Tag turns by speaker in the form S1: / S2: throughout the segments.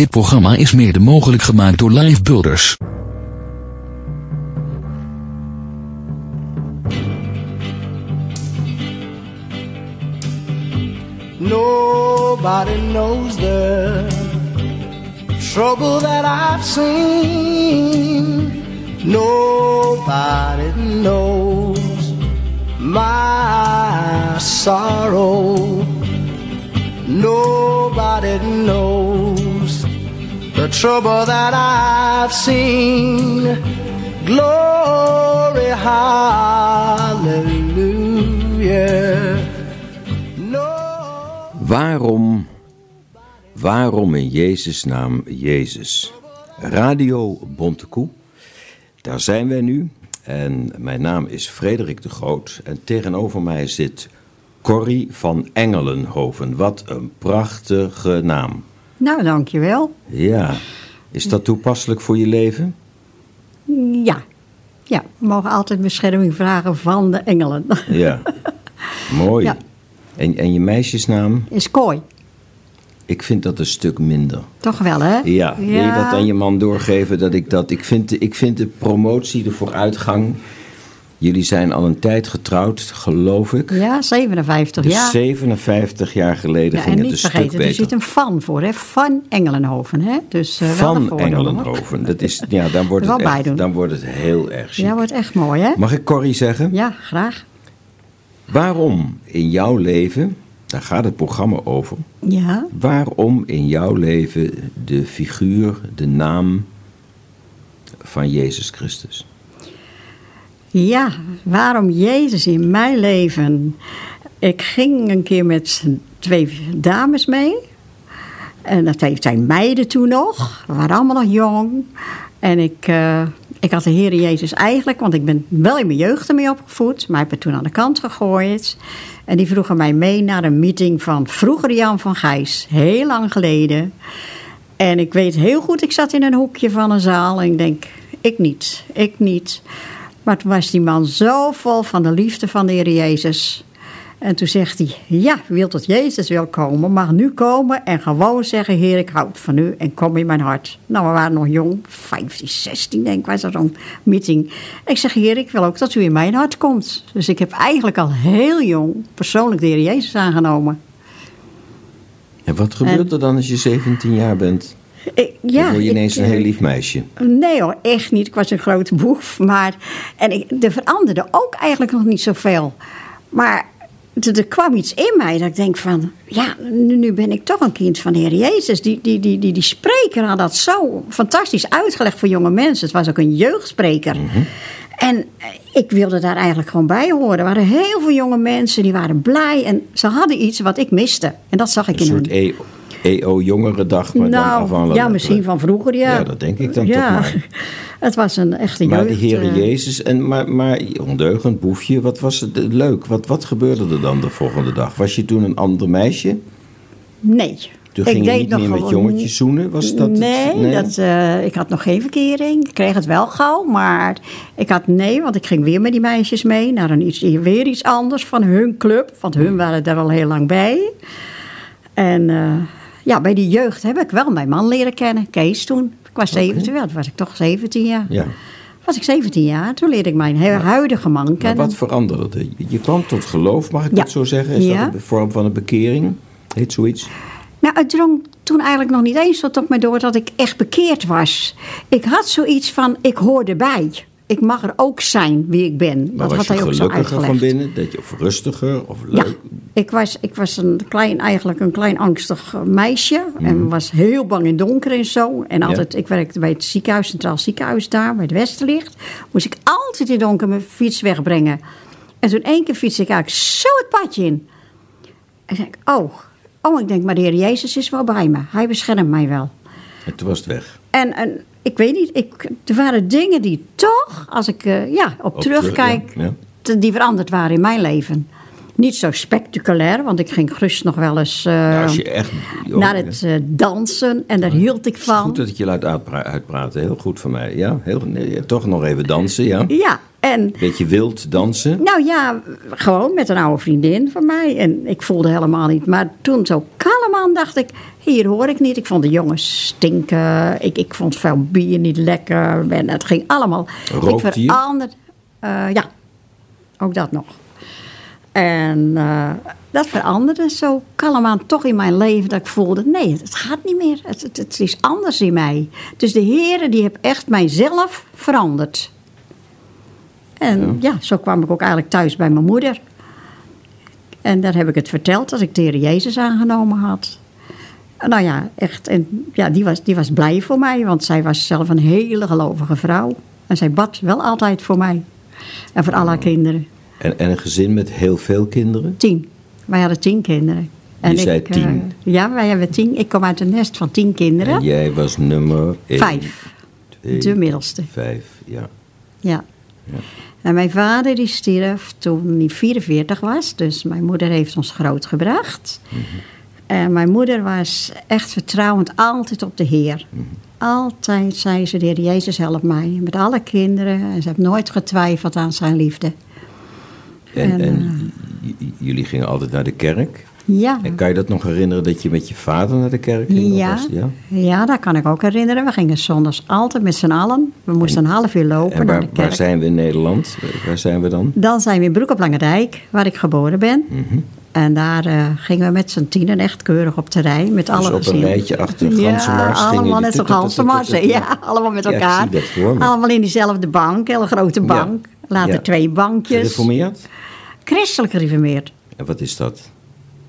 S1: Dit programma is mede mogelijk gemaakt door Live Builders.
S2: Nobody knows the trouble that I've seen. Nobody knows my sorrow. Nobody knows the trouble that I've seen. Glory, hallelujah.
S3: Waarom, waarom in Jezus' naam Jezus? Radio Bontekoe, daar zijn wij nu. En mijn naam is Frederik de Groot. En tegenover mij zit Corrie van Engelenhoven. Wat een prachtige naam.
S4: Nou, dankjewel.
S3: Ja, is dat toepasselijk voor je leven?
S4: Ja. Ja, we mogen altijd bescherming vragen van de engelen.
S3: Ja, mooi.
S4: Ja.
S3: En, en je meisjesnaam?
S4: Is kooi.
S3: Ik vind dat een stuk minder.
S4: Toch wel, hè?
S3: Ja, wil je dat aan je man doorgeven? Dat ik, dat, ik, vind, de- ik vind de promotie, de vooruitgang. Jullie zijn al een tijd getrouwd, geloof ik.
S4: Ja, 57
S3: Dus
S4: jaar.
S3: 57 jaar geleden
S4: Ja,
S3: ging het een stuk
S4: vergeten, er
S3: beter.
S4: zit een fan voor, hè? Van Engelenhoven, hè? Dus, eh,
S3: Van. Engelenhoven. Dat is, ja, dan, wordt het echt, dan wordt het heel erg chic.
S4: Ja, wordt echt mooi, hè?
S3: Mag ik Corrie zeggen?
S4: Ja, graag.
S3: Waarom in jouw leven, daar gaat het programma over...
S4: Ja.
S3: waarom in jouw leven de figuur, de naam van Jezus Christus?
S4: Ja, waarom Jezus in mijn leven? Ik ging een keer met twee dames mee. En dat zijn meiden toen nog. We waren allemaal nog jong. En ik, eh, ik had de Heer Jezus eigenlijk, want ik ben wel in mijn jeugd ermee opgevoed, maar ik het toen aan de kant gegooid. En die vroegen mij mee naar een meeting van vroeger Jan van Gijs, heel lang geleden. En ik weet heel goed, ik zat in een hoekje van een zaal en ik denk, ik niet, ik niet. Maar toen was die man zo vol van de liefde van de Heer Jezus. En toen zegt hij, ja, u wilt tot Jezus wil komen, mag nu komen en gewoon zeggen, Heer, ik houd van u en kom in mijn hart. Nou, we waren nog jong, 15, 16 denk ik, was dat zo'n meeting. Ik zeg, Heer, ik wil ook dat u in mijn hart komt. Dus ik heb eigenlijk al heel jong persoonlijk de Heer Jezus aangenomen.
S3: En wat gebeurt er dan als je 17 jaar bent?
S4: Ik, ja,
S3: dan word je
S4: ik,
S3: ineens een
S4: eh,
S3: heel lief meisje.
S4: Nee hoor, echt niet. Ik was een grote boef. Maar, en ik, er veranderde ook eigenlijk nog niet zoveel. Maar er, er kwam iets in mij dat ik denk van... Ja, nu, nu ben ik toch een kind van de Heer Jezus. Die, die, die, die, die spreker had dat zo fantastisch uitgelegd voor jonge mensen. Het was ook een jeugdspreker. En eh, ik wilde daar eigenlijk gewoon bij horen. Er waren heel veel jonge mensen, die waren blij. En ze hadden iets wat ik miste. En dat zag ik
S3: Een
S4: in
S3: soort
S4: hun.
S3: E- EO-jongerendag, maar dan
S4: Nou,
S3: afhankelijk.
S4: ja, misschien van vroeger, ja.
S3: Ja, dat denk ik dan
S4: ja.
S3: toch maar.
S4: Het was een echte
S3: Maar de
S4: jeugd.
S3: Heere
S4: eh,
S3: Jezus, en, maar, maar ondeugend boefje, wat was het eh, leuk? Wat, wat gebeurde er dan de volgende dag? Was je toen een ander meisje?
S4: Nee.
S3: Toen
S4: Ik
S3: ging je
S4: deed
S3: niet
S4: nog
S3: meer met jongetjes zoenen? Was dat het?
S4: nee, Dat, eh, ik had nog geen verkering. Ik kreeg het wel gauw, maar ik had nee, want ik ging weer met die meisjes mee naar een iets, weer iets anders van hun club. Want hun waren daar al heel lang bij. En ja, bij die jeugd heb ik wel mijn man leren kennen, Kees toen. Ik was 17, ja, toen was ik toch 17 jaar.
S3: Ja.
S4: Was ik 17 jaar, toen leerde ik mijn huidige man
S3: Maar
S4: kennen.
S3: wat veranderde er? Je kwam tot geloof, mag ik
S4: Ja.
S3: dat zo zeggen? Is
S4: Ja.
S3: dat een vorm van een bekering? Heet zoiets?
S4: Nou, het drong toen eigenlijk nog niet eens tot op mij door dat ik echt bekeerd was. Ik had zoiets van, ik hoor erbij. Ik mag er ook zijn wie ik ben.
S3: Maar
S4: dat
S3: was
S4: had
S3: je
S4: hij ook zo
S3: gelukkiger van binnen? Dat je, of rustiger? Of
S4: Ja,
S3: leuk?
S4: ik was, ik was een klein, eigenlijk een klein angstig meisje. En was heel bang in donker en zo. En altijd, ik werkte bij het ziekenhuis, Centraal Ziekenhuis daar, bij het Westerlicht. Moest ik altijd in donker mijn fiets wegbrengen. En toen één keer fietste ik eigenlijk zo het padje in. En zei ik, oh, oh, ik denk, maar de Heer Jezus is wel bij me. Hij beschermt mij wel.
S3: En toen was het weg.
S4: En, en ik weet niet, ik, er waren dingen die toch, als ik eh, ja, op,
S3: Op
S4: terugkijk,
S3: terug, ja, ja.
S4: te- die veranderd waren in mijn leven. Niet zo spectaculair, want ik ging gerust nog wel eens eh,
S3: Ja, als je echt... joh,
S4: naar
S3: ja.
S4: het eh, dansen en daar hield ik
S3: Het is
S4: van.
S3: goed dat ik je laat uitpra- uitpraten. Heel goed van mij. Ja, heel, nee, toch nog even dansen, ja.
S4: Ja, en
S3: Beetje wild dansen.
S4: nou ja, gewoon met een oude vriendin van mij. En ik voelde helemaal niet, maar toen zo kalm man dacht ik, hier hoor ik niet. Ik vond de jongens stinken. Ik, ik vond veel bier niet lekker. En het ging allemaal. Ik veranderde. eh, ja, ook dat nog. En eh, dat veranderde zo kalm toch in mijn leven dat ik voelde, nee, het gaat niet meer. Het, het, het is anders in mij. Dus de Heer die heeft echt mijzelf veranderd. En ja. zo kwam ik ook eigenlijk thuis bij mijn moeder. En daar heb ik het verteld dat ik de Heer Jezus aangenomen had. En Nou ja, echt. En ja, die was, die was blij voor mij, want zij was zelf een hele gelovige vrouw. En zij bad wel altijd voor mij. En voor alle haar kinderen.
S3: En, en een gezin met heel veel kinderen?
S4: Tien. Wij hadden tien kinderen.
S3: Je zei
S4: eh,
S3: tien.
S4: ja, wij hebben tien. Ik kom uit een nest van tien kinderen.
S3: En jij was nummer één,
S4: Vijf.
S3: twee,
S4: De middelste.
S3: Vijf, ja.
S4: Ja.
S3: Ja.
S4: En mijn vader die stierf toen hij 44 was. Dus mijn moeder heeft ons grootgebracht. En mijn moeder was echt vertrouwend altijd op de Heer. Altijd zei ze, de Heer Jezus help mij. Met alle kinderen. En ze heeft nooit getwijfeld aan zijn liefde.
S3: En,
S4: En,
S3: en j- j- jullie gingen altijd naar de kerk.
S4: Ja.
S3: En kan je dat nog herinneren dat je met je vader naar de kerk ging?
S4: Ja,
S3: was- ja?
S4: ja, dat kan ik ook herinneren. We gingen zondags altijd met z'n allen. We moesten een half uur lopen
S3: En
S4: naar
S3: waar,
S4: de kerk.
S3: waar zijn we in Nederland? Waar zijn we dan?
S4: Dan zijn we in Broek op Lange Dijk, waar ik geboren ben.
S3: Mhm.
S4: En daar eh, gingen we met z'n tienen echt keurig op terrein. Met alle
S3: Dus op een
S4: gezinnen.
S3: rijtje achter
S4: Ja,
S3: Gansenmars gingen
S4: allemaal net
S3: tut- tut-
S4: Ja, allemaal met
S3: Ja,
S4: elkaar. Allemaal in diezelfde bank, hele grote bank. Later
S3: Ja.
S4: twee bankjes.
S3: Gereformeerd?
S4: Christelijk gereformeerd.
S3: En wat is dat?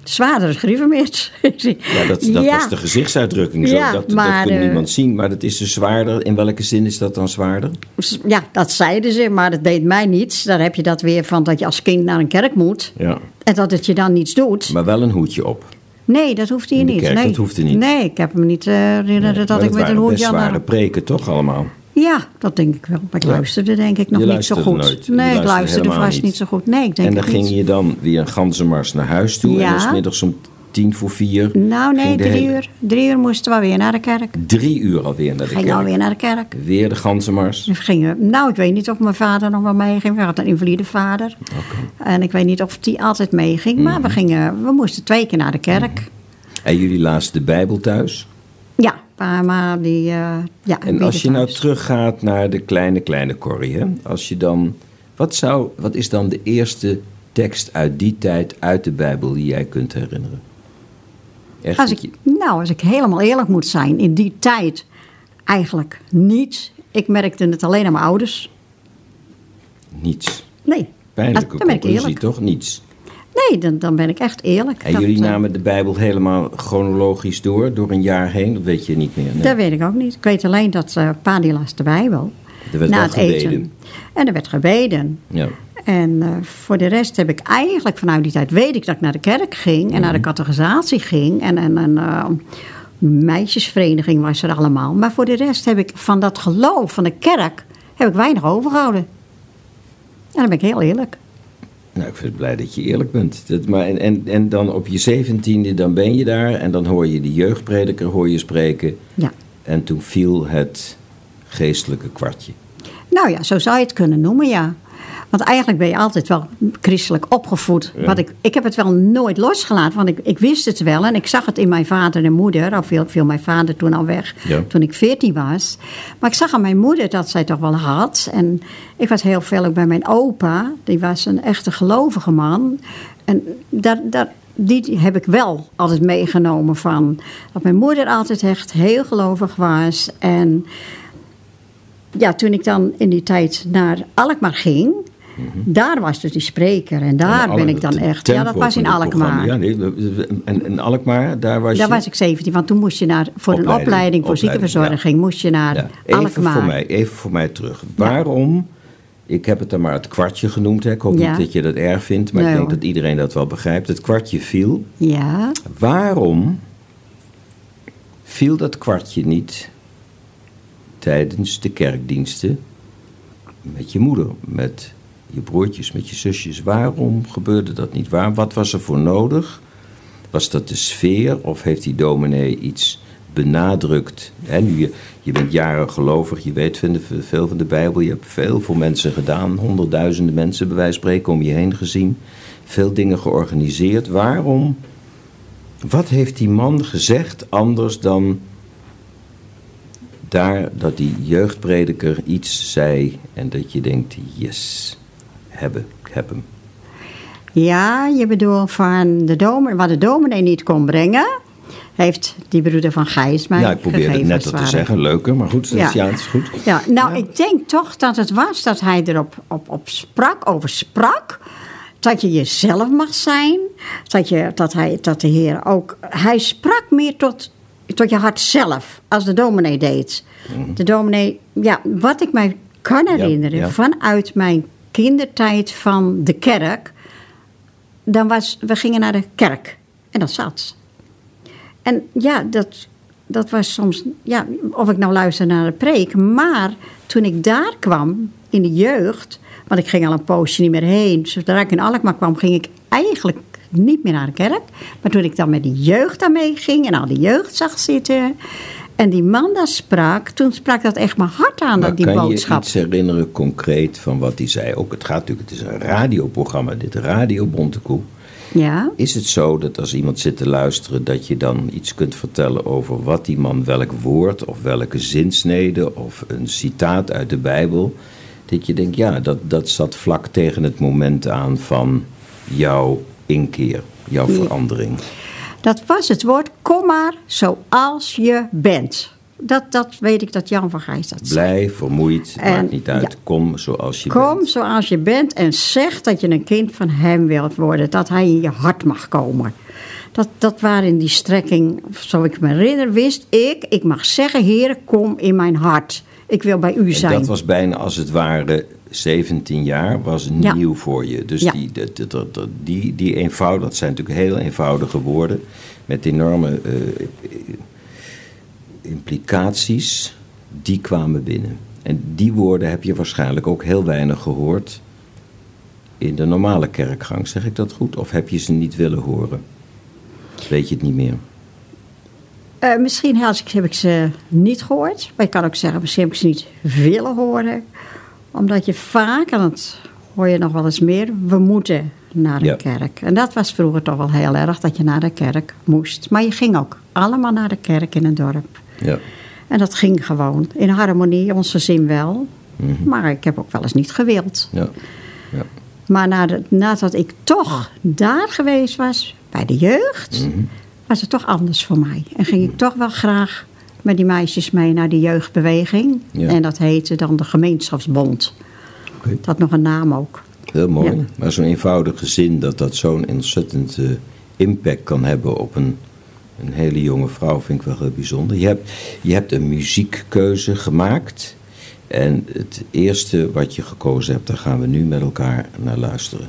S4: Zwaarder gereformeerd.
S3: Ja, dat, dat
S4: Ja.
S3: was de gezichtsuitdrukking. Zo.
S4: Ja,
S3: dat, dat
S4: maar,
S3: kon
S4: eh,
S3: niemand zien. Maar dat is dus zwaarder. In welke zin is dat dan zwaarder?
S4: Ja, dat zeiden ze, maar dat deed mij niets. Daar heb je dat weer van dat je als kind naar een kerk moet.
S3: Ja.
S4: En dat het je dan niets doet.
S3: Maar wel een hoedje op.
S4: Nee, dat hoeft
S3: de
S4: niet.
S3: kerk,
S4: nee.
S3: dat hoefde niet.
S4: Nee, ik heb me niet eh, herinneren
S3: Maar
S4: dat ik met een
S3: waren
S4: hoedje
S3: best
S4: aan
S3: zware
S4: naar...
S3: preken, toch allemaal?
S4: Ja, dat denk ik wel. Maar ik
S3: Ja.
S4: luisterde denk ik nog niet zo goed.
S3: nooit.
S4: Nee, ik
S3: luisterde
S4: vast
S3: niet.
S4: niet. zo goed. Nee, ik denk
S3: en dan ging
S4: niet.
S3: je dan weer een ganzenmars naar huis toe. En
S4: Ja.
S3: dan 's middags om tien voor vier.
S4: Nou nee,
S3: ging
S4: drie
S3: hele-
S4: uur. Drie uur moesten we weer naar de kerk.
S3: Drie uur alweer naar de kerk.
S4: alweer naar de kerk.
S3: Weer de ganzenmars.
S4: We gingen, nou, ik weet niet of mijn vader nog wel meeging. We hadden een invalide vader. En ik weet niet of die altijd meeging.
S3: Mhm.
S4: Maar we, gingen, we moesten twee keer naar de kerk.
S3: En jullie lazen de Bijbel thuis.
S4: Ja, die... eh ja,
S3: En als je nou teruggaat naar de kleine, kleine Corrie, hè? als je dan, wat, zou, wat is dan de eerste tekst uit die tijd uit de Bijbel die jij kunt herinneren? Echt
S4: Als ik, nou, als ik helemaal eerlijk moet zijn, in die tijd eigenlijk niet. Ik merkte het alleen aan mijn ouders.
S3: niets.
S4: Nee,
S3: Pijnlijke
S4: dat, ben ik eerlijk.
S3: toch? Niets.
S4: Nee, dan, dan ben ik echt eerlijk.
S3: En
S4: Dat,
S3: jullie
S4: eh,
S3: namen de Bijbel helemaal chronologisch door, door een jaar heen? Dat weet je niet meer. nee.
S4: Dat weet ik ook niet. Ik weet alleen dat eh pa die las de Bijbel.
S3: Er werd
S4: na het
S3: gebeden.
S4: eten. En er werd gebeden.
S3: Ja.
S4: En eh, voor de rest heb ik eigenlijk vanuit die tijd weet ik dat ik naar de kerk ging en naar de
S3: Mhm.
S4: catechisatie ging en en een eh, meisjesvereniging was er allemaal. Maar voor de rest heb ik van dat geloof van de kerk heb ik weinig overgehouden. En dan ben ik heel eerlijk.
S3: Nou, ik vind het blij dat je eerlijk bent. Dat, maar, en, en, en dan op je zeventiende, dan ben je daar en dan hoor je de jeugdprediker hoor je spreken.
S4: Ja.
S3: En toen viel het geestelijke kwartje.
S4: Nou ja, zo zou je het kunnen noemen, ja. Want eigenlijk ben je altijd wel christelijk opgevoed.
S3: Ja.
S4: Wat ik, ik heb het wel nooit losgelaten, want ik, ik wist het wel. En ik zag het in mijn vader en moeder. Al viel, viel mijn vader toen al weg,
S3: Ja.
S4: toen ik veertien was. Maar ik zag aan mijn moeder dat zij toch wel had. En ik was heel veel ook bij mijn opa. Die was een echte gelovige man. En daar, daar, die heb ik wel altijd meegenomen van... dat mijn moeder altijd echt heel gelovig was. En ja, toen ik dan in die tijd naar Alkmaar ging, daar was dus die spreker. En daar
S3: En
S4: ben ik dan echt. Ja, dat was in. Alkmaar.
S3: Ja, nee, en, en Alkmaar, daar was
S4: Daar
S3: je...
S4: was ik 17, want toen moest je naar, voor een
S3: Opleiding,
S4: voor ziekenverzorging, moest je naar
S3: Ja, even,
S4: Alkmaar.
S3: voor mij, even voor mij terug. Waarom, ik heb het dan maar het kwartje genoemd. Hè. Ik hoop niet dat je dat erg vindt, maar
S4: Nee,
S3: ik denk
S4: hoor.
S3: dat iedereen dat wel begrijpt. Het kwartje viel.
S4: Ja,
S3: Waarom viel dat kwartje niet tijdens de kerkdiensten met je moeder, met je broertjes, met je zusjes? Waarom gebeurde dat niet? Waar, wat was er voor nodig? Was dat de sfeer of heeft die dominee iets benadrukt? Hè, nu je, je bent jaren gelovig, je weet veel van de Bijbel, je hebt veel voor mensen gedaan, honderdduizenden mensen bij wijze van spreken om je heen gezien, veel dingen georganiseerd. Waarom Wat heeft die man gezegd anders dan daar dat die jeugdprediker iets zei en dat je denkt, yes, hebben, ik heb hem.
S4: Ja, je bedoelt van de dominee, wat de dominee niet kon brengen, heeft die broeder van Gijs mij
S3: ja, ik probeerde het
S4: gegeven,
S3: net
S4: het
S3: te zeggen, leuker, maar goed, ja,
S4: Ja.
S3: ja het is goed.
S4: Ja, nou,
S3: Ja.
S4: ik denk toch dat het was dat hij erop op, op sprak, over sprak. Dat je jezelf mag zijn. Dat, je, dat, hij, dat de Heer ook. Hij sprak meer tot, tot je hart zelf, als de dominee deed. De dominee, ja, wat ik mij kan herinneren
S3: ja.
S4: vanuit mijn kindertijd van de kerk. Dan was, we gingen naar de kerk en dat zat. En ja, dat, dat was soms, ja, of ik nou luisterde naar de preek. Maar toen ik daar kwam, in de jeugd, want ik ging al een poosje niet meer heen. Zodra ik in Alkmaar kwam, ging ik eigenlijk niet meer naar de kerk. Maar toen ik dan met de jeugd daarmee ging en al die jeugd zag zitten. En die man daar sprak, toen sprak dat echt mijn hart aan,
S3: Maar
S4: dat die
S3: kan
S4: boodschap.
S3: je iets herinneren concreet van wat hij zei? Ook het gaat natuurlijk, het is een radioprogramma, dit Radio Bontekoe.
S4: Ja,
S3: Is het zo dat als iemand zit te luisteren, dat je dan iets kunt vertellen over wat die man, welk woord of welke zinsnede of een citaat uit de Bijbel, dat je denkt, ja, dat, dat zat vlak tegen het moment aan van jouw inkeer, jouw
S4: Ja.
S3: verandering.
S4: dat was het woord, kom maar zoals je bent. Dat, dat weet ik dat Jan van Gijs dat zei.
S3: Blij, vermoeid,
S4: En-
S3: maakt niet uit,
S4: ja.
S3: kom zoals je
S4: Kom
S3: bent.
S4: zoals je bent en zeg dat je een kind van hem wilt worden. Dat hij in je hart mag komen. Dat, dat waren in die strekking, zo ik me herinner, wist ik, ik mag zeggen, Heer, kom in mijn hart. Ik wil bij u
S3: En
S4: zijn.
S3: dat was bijna als het ware 17 jaar, was
S4: Ja.
S3: nieuw voor je. Dus
S4: Ja.
S3: die, dat, dat, dat, die, die eenvoud, dat zijn natuurlijk heel eenvoudige woorden. Met enorme eh, implicaties, die kwamen binnen. En die woorden heb je waarschijnlijk ook heel weinig gehoord in de normale kerkgang. Zeg ik dat goed? Of heb je ze niet willen horen? Weet je het niet meer?
S4: Eh, misschien heb ik, heb ik ze niet gehoord. Maar ik kan ook zeggen, misschien heb ik ze niet willen horen. Omdat je vaak, en dat hoor je nog wel eens meer, we moeten naar de
S3: Ja.
S4: kerk. En dat was vroeger toch wel heel erg, dat je naar de kerk moest. Maar je ging ook allemaal naar de kerk in een dorp.
S3: Ja.
S4: En dat ging gewoon in harmonie, onze zin wel.
S3: Mhm.
S4: Maar ik heb ook wel eens niet gewild.
S3: Ja. ja.
S4: Maar nadat, nadat ik toch daar geweest was, bij de jeugd,
S3: Mhm.
S4: Was het toch anders voor mij. En ging ik toch wel graag met die meisjes mee naar die jeugdbeweging.
S3: Ja.
S4: En dat heette dan de gemeenschapsbond. Dat had nog een naam ook.
S3: Heel mooi.
S4: Ja.
S3: Maar zo'n eenvoudige zin, dat dat zo'n ontzettend eh, impact kan hebben op een, een hele jonge vrouw, vind ik wel heel bijzonder. Je hebt, je hebt een muziekkeuze gemaakt. En het eerste wat je gekozen hebt, daar gaan we nu met elkaar naar luisteren.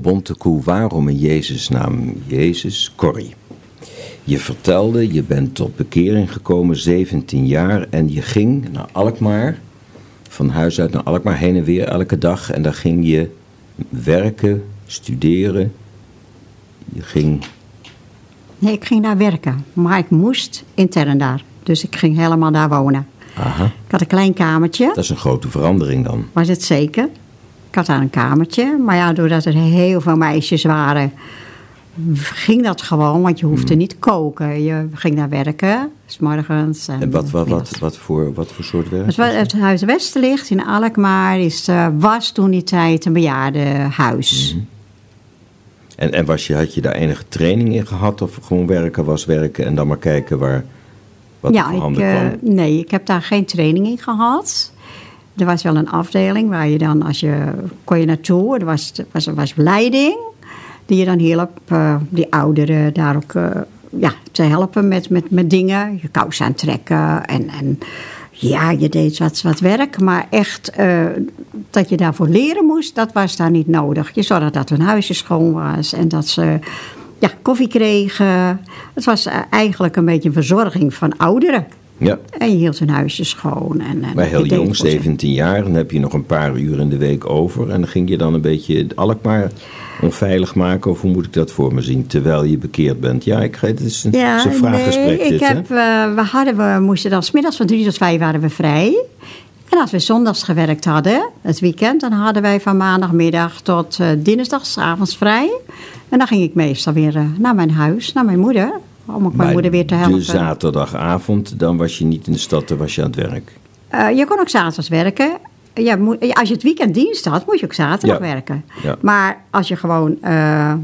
S3: Radio Bontekoe, waarom in Jezus naam Jezus? Corrie. Je vertelde, je bent tot bekering gekomen, 17 jaar, en je ging naar Alkmaar, van huis uit naar Alkmaar, heen en weer elke dag. En daar ging je werken, studeren. Je ging,
S4: Nee, ik ging daar werken. Maar ik moest intern daar. Dus ik ging helemaal daar wonen.
S3: aha,
S4: Ik had een klein kamertje.
S3: dat is een grote verandering dan.
S4: was het zeker. Ik had daar een kamertje. Maar ja, doordat er heel veel meisjes waren, ging dat gewoon. Want je hoefde niet koken. Je ging daar werken, s morgens. En,
S3: En wat, wat, wat, wat, voor, wat voor soort werk?
S4: Het, het Huis Westerlicht in Alkmaar is, eh, was toen die tijd een bejaardenhuis.
S3: Mhm. En, en was je, had je daar enige training in gehad? Of gewoon werken was werken en dan maar kijken waar, wat
S4: ja,
S3: voor
S4: ik,
S3: handen kwam?
S4: nee, ik heb daar geen training in gehad. Er was wel een afdeling waar je dan, als je, kon je naartoe, er was, was, was leiding, die je dan hielp, eh, die ouderen daar ook eh, ja, te helpen met, met, met dingen. Je kous aantrekken en, en ja, je deed wat, wat werk, maar echt eh, dat je daarvoor leren moest, dat was daar niet nodig. Je zorgde dat hun huisje schoon was en dat ze ja, koffie kregen. Het was eigenlijk een beetje een verzorging van ouderen.
S3: Ja,
S4: En je hield hun huisje schoon. En, en
S3: maar heel jong,
S4: voor ze.
S3: 17 jaar. Dan heb je nog een paar uur in de week over. En dan ging je dan een beetje Alkmaar onveilig maken. Of hoe moet ik dat voor me zien? Terwijl je bekeerd bent. Ja, ik, het is een, het is een vraaggesprek
S4: nee, ik
S3: dit,
S4: heb, eh, we, hadden, we moesten dan smiddags van drie tot vijf waren we vrij. En als we zondags gewerkt hadden, het weekend, dan hadden wij van maandagmiddag tot avonds vrij. En dan ging ik meestal weer eh, naar mijn huis, naar mijn moeder, om ook mijn
S3: Maar
S4: moeder weer te helpen.
S3: de zaterdagavond, dan was je niet in de stad, dan was je aan het werk.
S4: Eh, je kon ook zaterdags werken. Ja, als je het weekend dienst had, moest je ook zaterdag
S3: Ja.
S4: werken.
S3: Ja.
S4: Maar als je gewoon eh,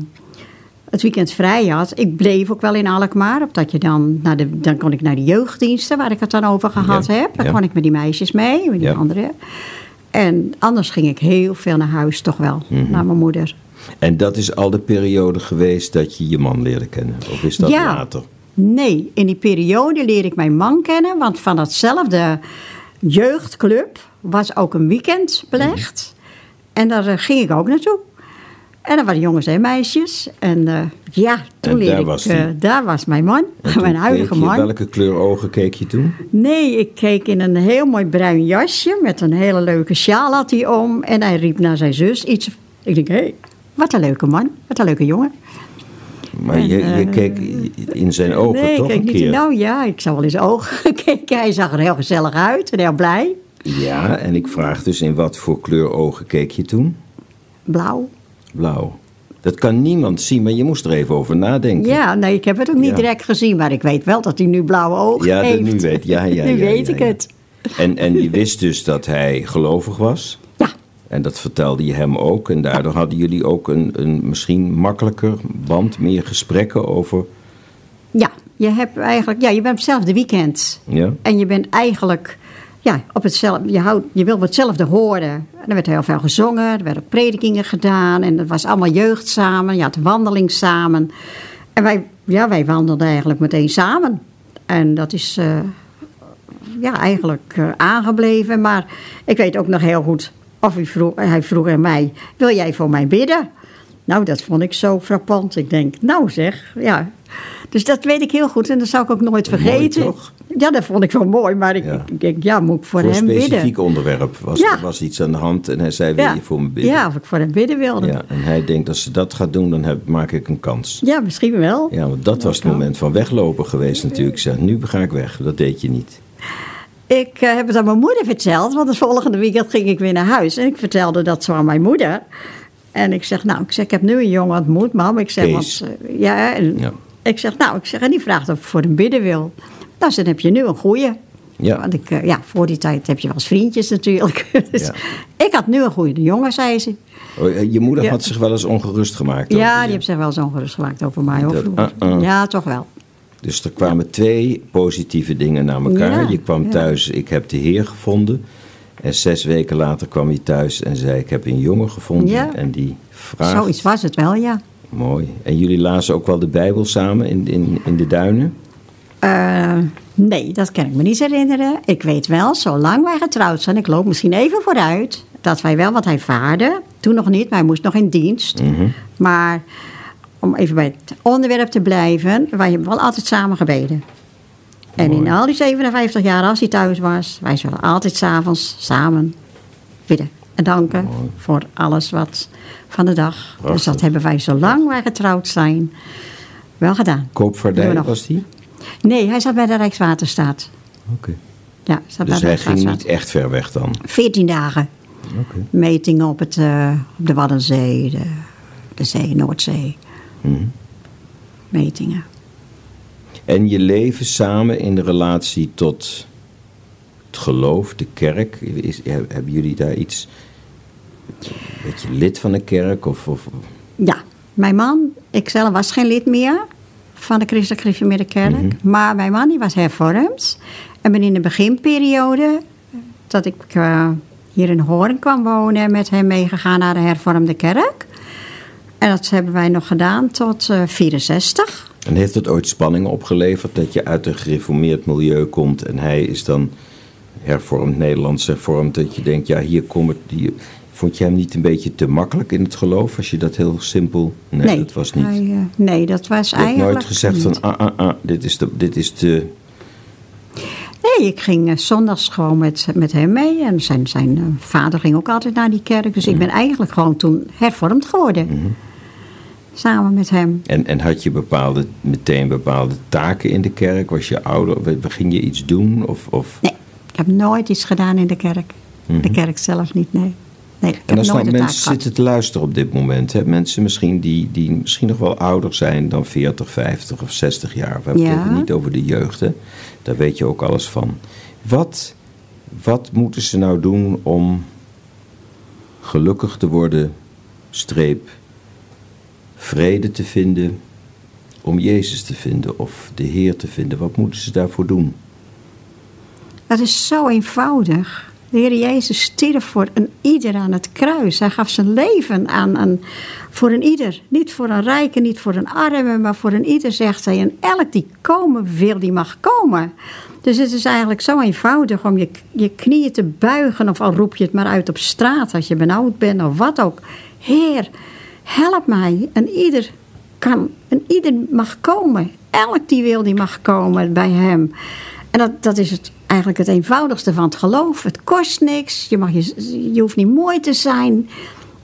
S4: het weekend vrij had... Ik bleef ook wel in Alkmaar. Omdat je dan, naar de, dan kon ik naar de jeugddiensten, waar ik het dan over gehad
S3: Ja.
S4: heb. Dan kon ik met die meisjes mee, met die anderen. En anders ging ik heel veel naar huis toch wel,
S3: Mhm.
S4: naar mijn moeder.
S3: En dat is al de periode geweest dat je je man leerde kennen? Of is dat
S4: Ja.
S3: later?
S4: Nee, in die periode leerde ik mijn man kennen. Want van datzelfde jeugdclub was ook een weekend belegd. En daar eh, ging ik ook naartoe. En daar waren jongens en meisjes. En eh, ja, toen
S3: En
S4: leerde
S3: daar
S4: ik...
S3: was
S4: eh, daar was mijn man, mijn huidige
S3: je-
S4: man.
S3: Welke kleur ogen keek je toen?
S4: Nee, ik keek in een heel mooi bruin jasje met een hele leuke sjaal had hij om. En hij riep naar zijn zus iets. Ik denk, hé, hey, wat een leuke man, wat een leuke jongen.
S3: Maar je, je
S4: eh,
S3: keek in zijn ogen
S4: nee,
S3: toch
S4: ik keek
S3: een
S4: niet
S3: keer?
S4: in, nou ja, ik zag wel in zijn ogen gekeken. Hij zag er heel gezellig uit en heel blij.
S3: Ja, en ik vraag dus in wat voor kleur ogen keek je toen?
S4: Blauw.
S3: Blauw. Dat kan niemand zien, maar je moest er even over nadenken.
S4: Ja, nee, ik heb het ook niet
S3: Ja.
S4: direct gezien, maar ik weet wel dat hij nu blauwe ogen
S3: Ja, dat
S4: heeft.
S3: nu weet ja, ja,
S4: nu
S3: ja,
S4: weet
S3: ja,
S4: ik
S3: ja.
S4: het.
S3: En, en je wist dus dat hij gelovig was. En dat vertelde je hem ook. En daardoor hadden jullie ook een, een misschien makkelijker band, meer gesprekken over.
S4: ja, je, hebt eigenlijk, ja, je bent op hetzelfde weekend.
S3: Ja?
S4: En je bent eigenlijk ja, op hetzelfde, je, houdt, je wil hetzelfde horen. En er werd heel veel gezongen, er werden predikingen gedaan. En het was allemaal jeugd samen, je had wandeling samen. En wij, ja, wij wandelden eigenlijk meteen samen. En dat is eh, ja, eigenlijk eh, aangebleven. Maar ik weet ook nog heel goed, of hij vroeg, hij vroeg aan mij, wil jij voor mij bidden? Nou, dat vond ik zo frappant. Ik denk, nou zeg, ja. Dus dat weet ik heel goed en dat zou ik ook nooit
S3: Mooi,
S4: vergeten.
S3: toch?
S4: Ja, dat vond ik wel mooi, maar ik,
S3: Ja.
S4: ik denk, ja, moet ik voor,
S3: voor een
S4: hem
S3: specifiek
S4: bidden?
S3: onderwerp. Was,
S4: Ja.
S3: Er was iets aan de hand en hij zei: Wil
S4: Ja.
S3: je voor me bidden?
S4: Ja, of ik voor hem bidden wilde. Ja,
S3: Ja, en hij denkt: Als ze dat gaat doen, dan heb, maak ik een kans.
S4: misschien wel.
S3: Ja, want dat was het moment van weglopen geweest natuurlijk. Ik zei, nu ga ik weg. Dat deed je niet.
S4: Ik eh, heb het aan mijn moeder verteld, want het volgende weekend ging ik weer naar huis. En ik vertelde dat zo aan mijn moeder. En ik zeg, nou, ik, zeg, ik heb nu een jongen ontmoet, mam. Ik zeg, want, eh, ja, en
S3: Ja.
S4: ik zeg, nou, ik zeg, en die vraagt of ik voor hem bidden wil. Nou, dan heb je nu een goeie.
S3: Ja.
S4: Want ik, eh, ja, voor die tijd heb je wel eens vriendjes natuurlijk. dus
S3: Ja.
S4: Ik had nu een goede jongen, zei ze.
S3: Oh, Je moeder
S4: Ja.
S3: had zich wel eens ongerust gemaakt.
S4: Ja, die heeft zich wel eens ongerust gemaakt over mij. Hoor,
S3: Dat-
S4: vroeger.
S3: uh-uh.
S4: Ja, toch wel.
S3: Dus er kwamen twee positieve dingen naar elkaar.
S4: Ja,
S3: je kwam thuis, ik heb de Heer gevonden. En zes weken later kwam je thuis en zei, ik heb een jongen gevonden.
S4: Ja.
S3: En die vraagt...
S4: Zoiets was het wel, ja.
S3: Mooi. En jullie lazen ook wel de Bijbel samen in, in, in de duinen?
S4: Eh, nee, dat kan ik me niet herinneren. Ik weet wel, zolang wij getrouwd zijn, ik loop misschien even vooruit. dat wij wel, want hij vaarde. Toen nog niet, maar hij moest nog in dienst. Maar om even bij het onderwerp te blijven, wij hebben wel altijd samen gebeden. En in al die 57 jaar, als hij thuis was, wij zullen altijd s'avonds samen bidden. En danken voor alles wat van de dag. Dus dat hebben wij zolang wij getrouwd zijn wel gedaan.
S3: Koopvaardij was die?
S4: Nee, hij zat bij de Rijkswaterstaat.
S3: Oké.
S4: Ja, zat
S3: Dus
S4: bij
S3: hij ging niet echt ver weg dan?
S4: 14 dagen.
S3: Oké.
S4: Metingen op, het, eh, op de Waddenzee, de, de Zee, Noordzee.
S3: Mhm.
S4: Metingen.
S3: En je leven samen in de relatie tot het geloof, de kerk. Is, hebben jullie daar iets... Weet je lid van de kerk? Of, of,
S4: Ja, mijn man, ik zelf was geen lid meer van de Christelijk Gereformeerde Kerk. Maar mijn man die was hervormd. En ben in de beginperiode, dat ik eh, hier in Hoorn kwam wonen, met hem meegegaan naar de hervormde kerk. En dat hebben wij nog gedaan tot eh 64.
S3: en heeft het ooit spanningen opgeleverd dat je uit een gereformeerd milieu komt en hij is dan hervormd, Nederlands hervormd, dat je denkt, ja, hier kom ik. Hier, vond je hem niet een beetje te makkelijk in het geloof als je dat heel simpel. Nee, dat was niet.
S4: hij, eh, nee, dat was
S3: je
S4: eigenlijk.
S3: nooit gezegd
S4: niet.
S3: van, ah, ah, ah, dit is de. Dit is de
S4: Nee, ik ging eh, zondags gewoon met, met hem mee. En zijn, zijn eh, vader ging ook altijd naar die kerk. Dus ik ben eigenlijk gewoon toen hervormd geworden. Samen met hem.
S3: En, en had je bepaalde, meteen bepaalde taken in de kerk? Was je ouder? Ging je iets doen? Of, of...
S4: Nee, ik heb nooit iets gedaan in de kerk. De kerk zelf niet, nee. nee ik
S3: En als nou mensen
S4: gehad.
S3: zitten te luisteren op dit moment, hè? mensen misschien die, die misschien nog wel ouder zijn dan 40, 50 of 60 jaar. We hebben het
S4: Ja.
S3: niet over de jeugd, hè? daar weet je ook alles van. Wat, wat moeten ze nou doen om gelukkig te worden, streep, vrede te vinden, om Jezus te vinden of de Heer te vinden? Wat moeten ze daarvoor doen?
S4: Dat is zo eenvoudig. De Heer Jezus stierf voor een ieder aan het kruis. Hij gaf zijn leven aan, aan, voor een ieder. Niet voor een rijke, niet voor een arme, maar voor een ieder, zegt hij. En elk die komen wil, die mag komen. Dus het is eigenlijk zo eenvoudig om je, je knieën te buigen. Of al roep je het maar uit op straat als je benauwd bent of wat ook. Heer, help mij. En ieder kan, en ieder mag komen. Elk die wil, die mag komen bij hem. En dat, dat is het, eigenlijk het eenvoudigste van het geloof. Het kost niks. Je, mag je, je hoeft niet mooi te zijn.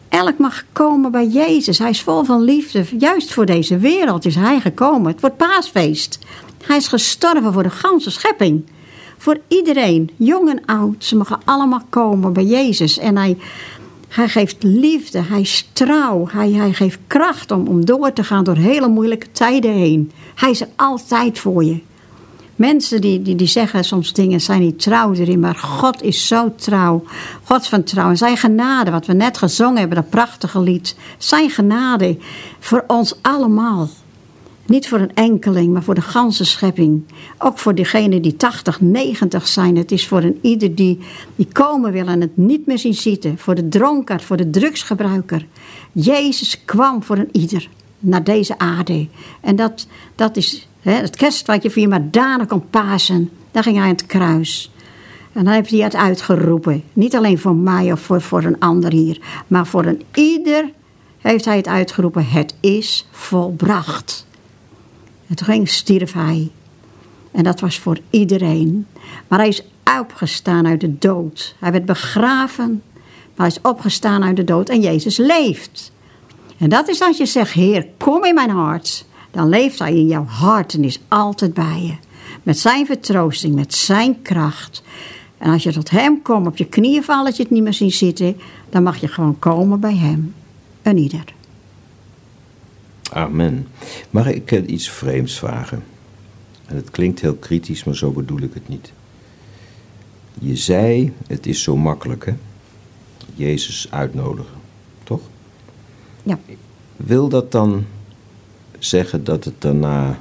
S4: Elk mag komen bij Jezus. Hij is vol van liefde. Juist voor deze wereld is hij gekomen. Het wordt paasfeest. Hij is gestorven voor de ganse schepping. Voor iedereen, jong en oud. Ze mogen allemaal komen bij Jezus. En hij, hij geeft liefde. Hij is trouw. Hij, hij geeft kracht om, om door te gaan door hele moeilijke tijden heen. Hij is altijd voor je. Mensen die, die, die zeggen soms dingen, zijn niet trouw erin, maar God is zo trouw. God van trouw. En zijn genade, wat we net gezongen hebben, dat prachtige lied. Zijn genade voor ons allemaal. Niet voor een enkeling, maar voor de ganse schepping. Ook voor degenen die 80, 90 zijn. Het is voor een ieder die, die komen wil en het niet meer zien zitten. Voor de dronkaard, voor de drugsgebruiker. Jezus kwam voor een ieder naar deze aarde. En dat, dat is hè, het kerst wat je viert, maar daarna komt Pasen. Daar ging hij aan het kruis. En dan heeft hij het uitgeroepen. Niet alleen voor mij of voor, voor een ander hier. Maar voor een ieder heeft hij het uitgeroepen. Het is volbracht. En toen ging, stierf hij. En dat was voor iedereen. Maar hij is opgestaan uit de dood. Hij werd begraven. Maar hij is opgestaan uit de dood. En Jezus leeft. En dat is als je zegt, Heer, kom in mijn hart. Dan leeft hij in jouw hart en is altijd bij je. Met zijn vertroosting, met zijn kracht. En als je tot hem komt, op je knieën vallen, dat je het niet meer ziet zitten. Dan mag je gewoon komen bij hem. Een ieder.
S3: Amen. Mag ik eh, iets vreemds vragen? En het klinkt heel kritisch, maar zo bedoel ik het niet. Je zei, het is zo makkelijk, hè? Jezus uitnodigen, toch?
S4: Ja.
S3: Wil dat dan zeggen dat het daarna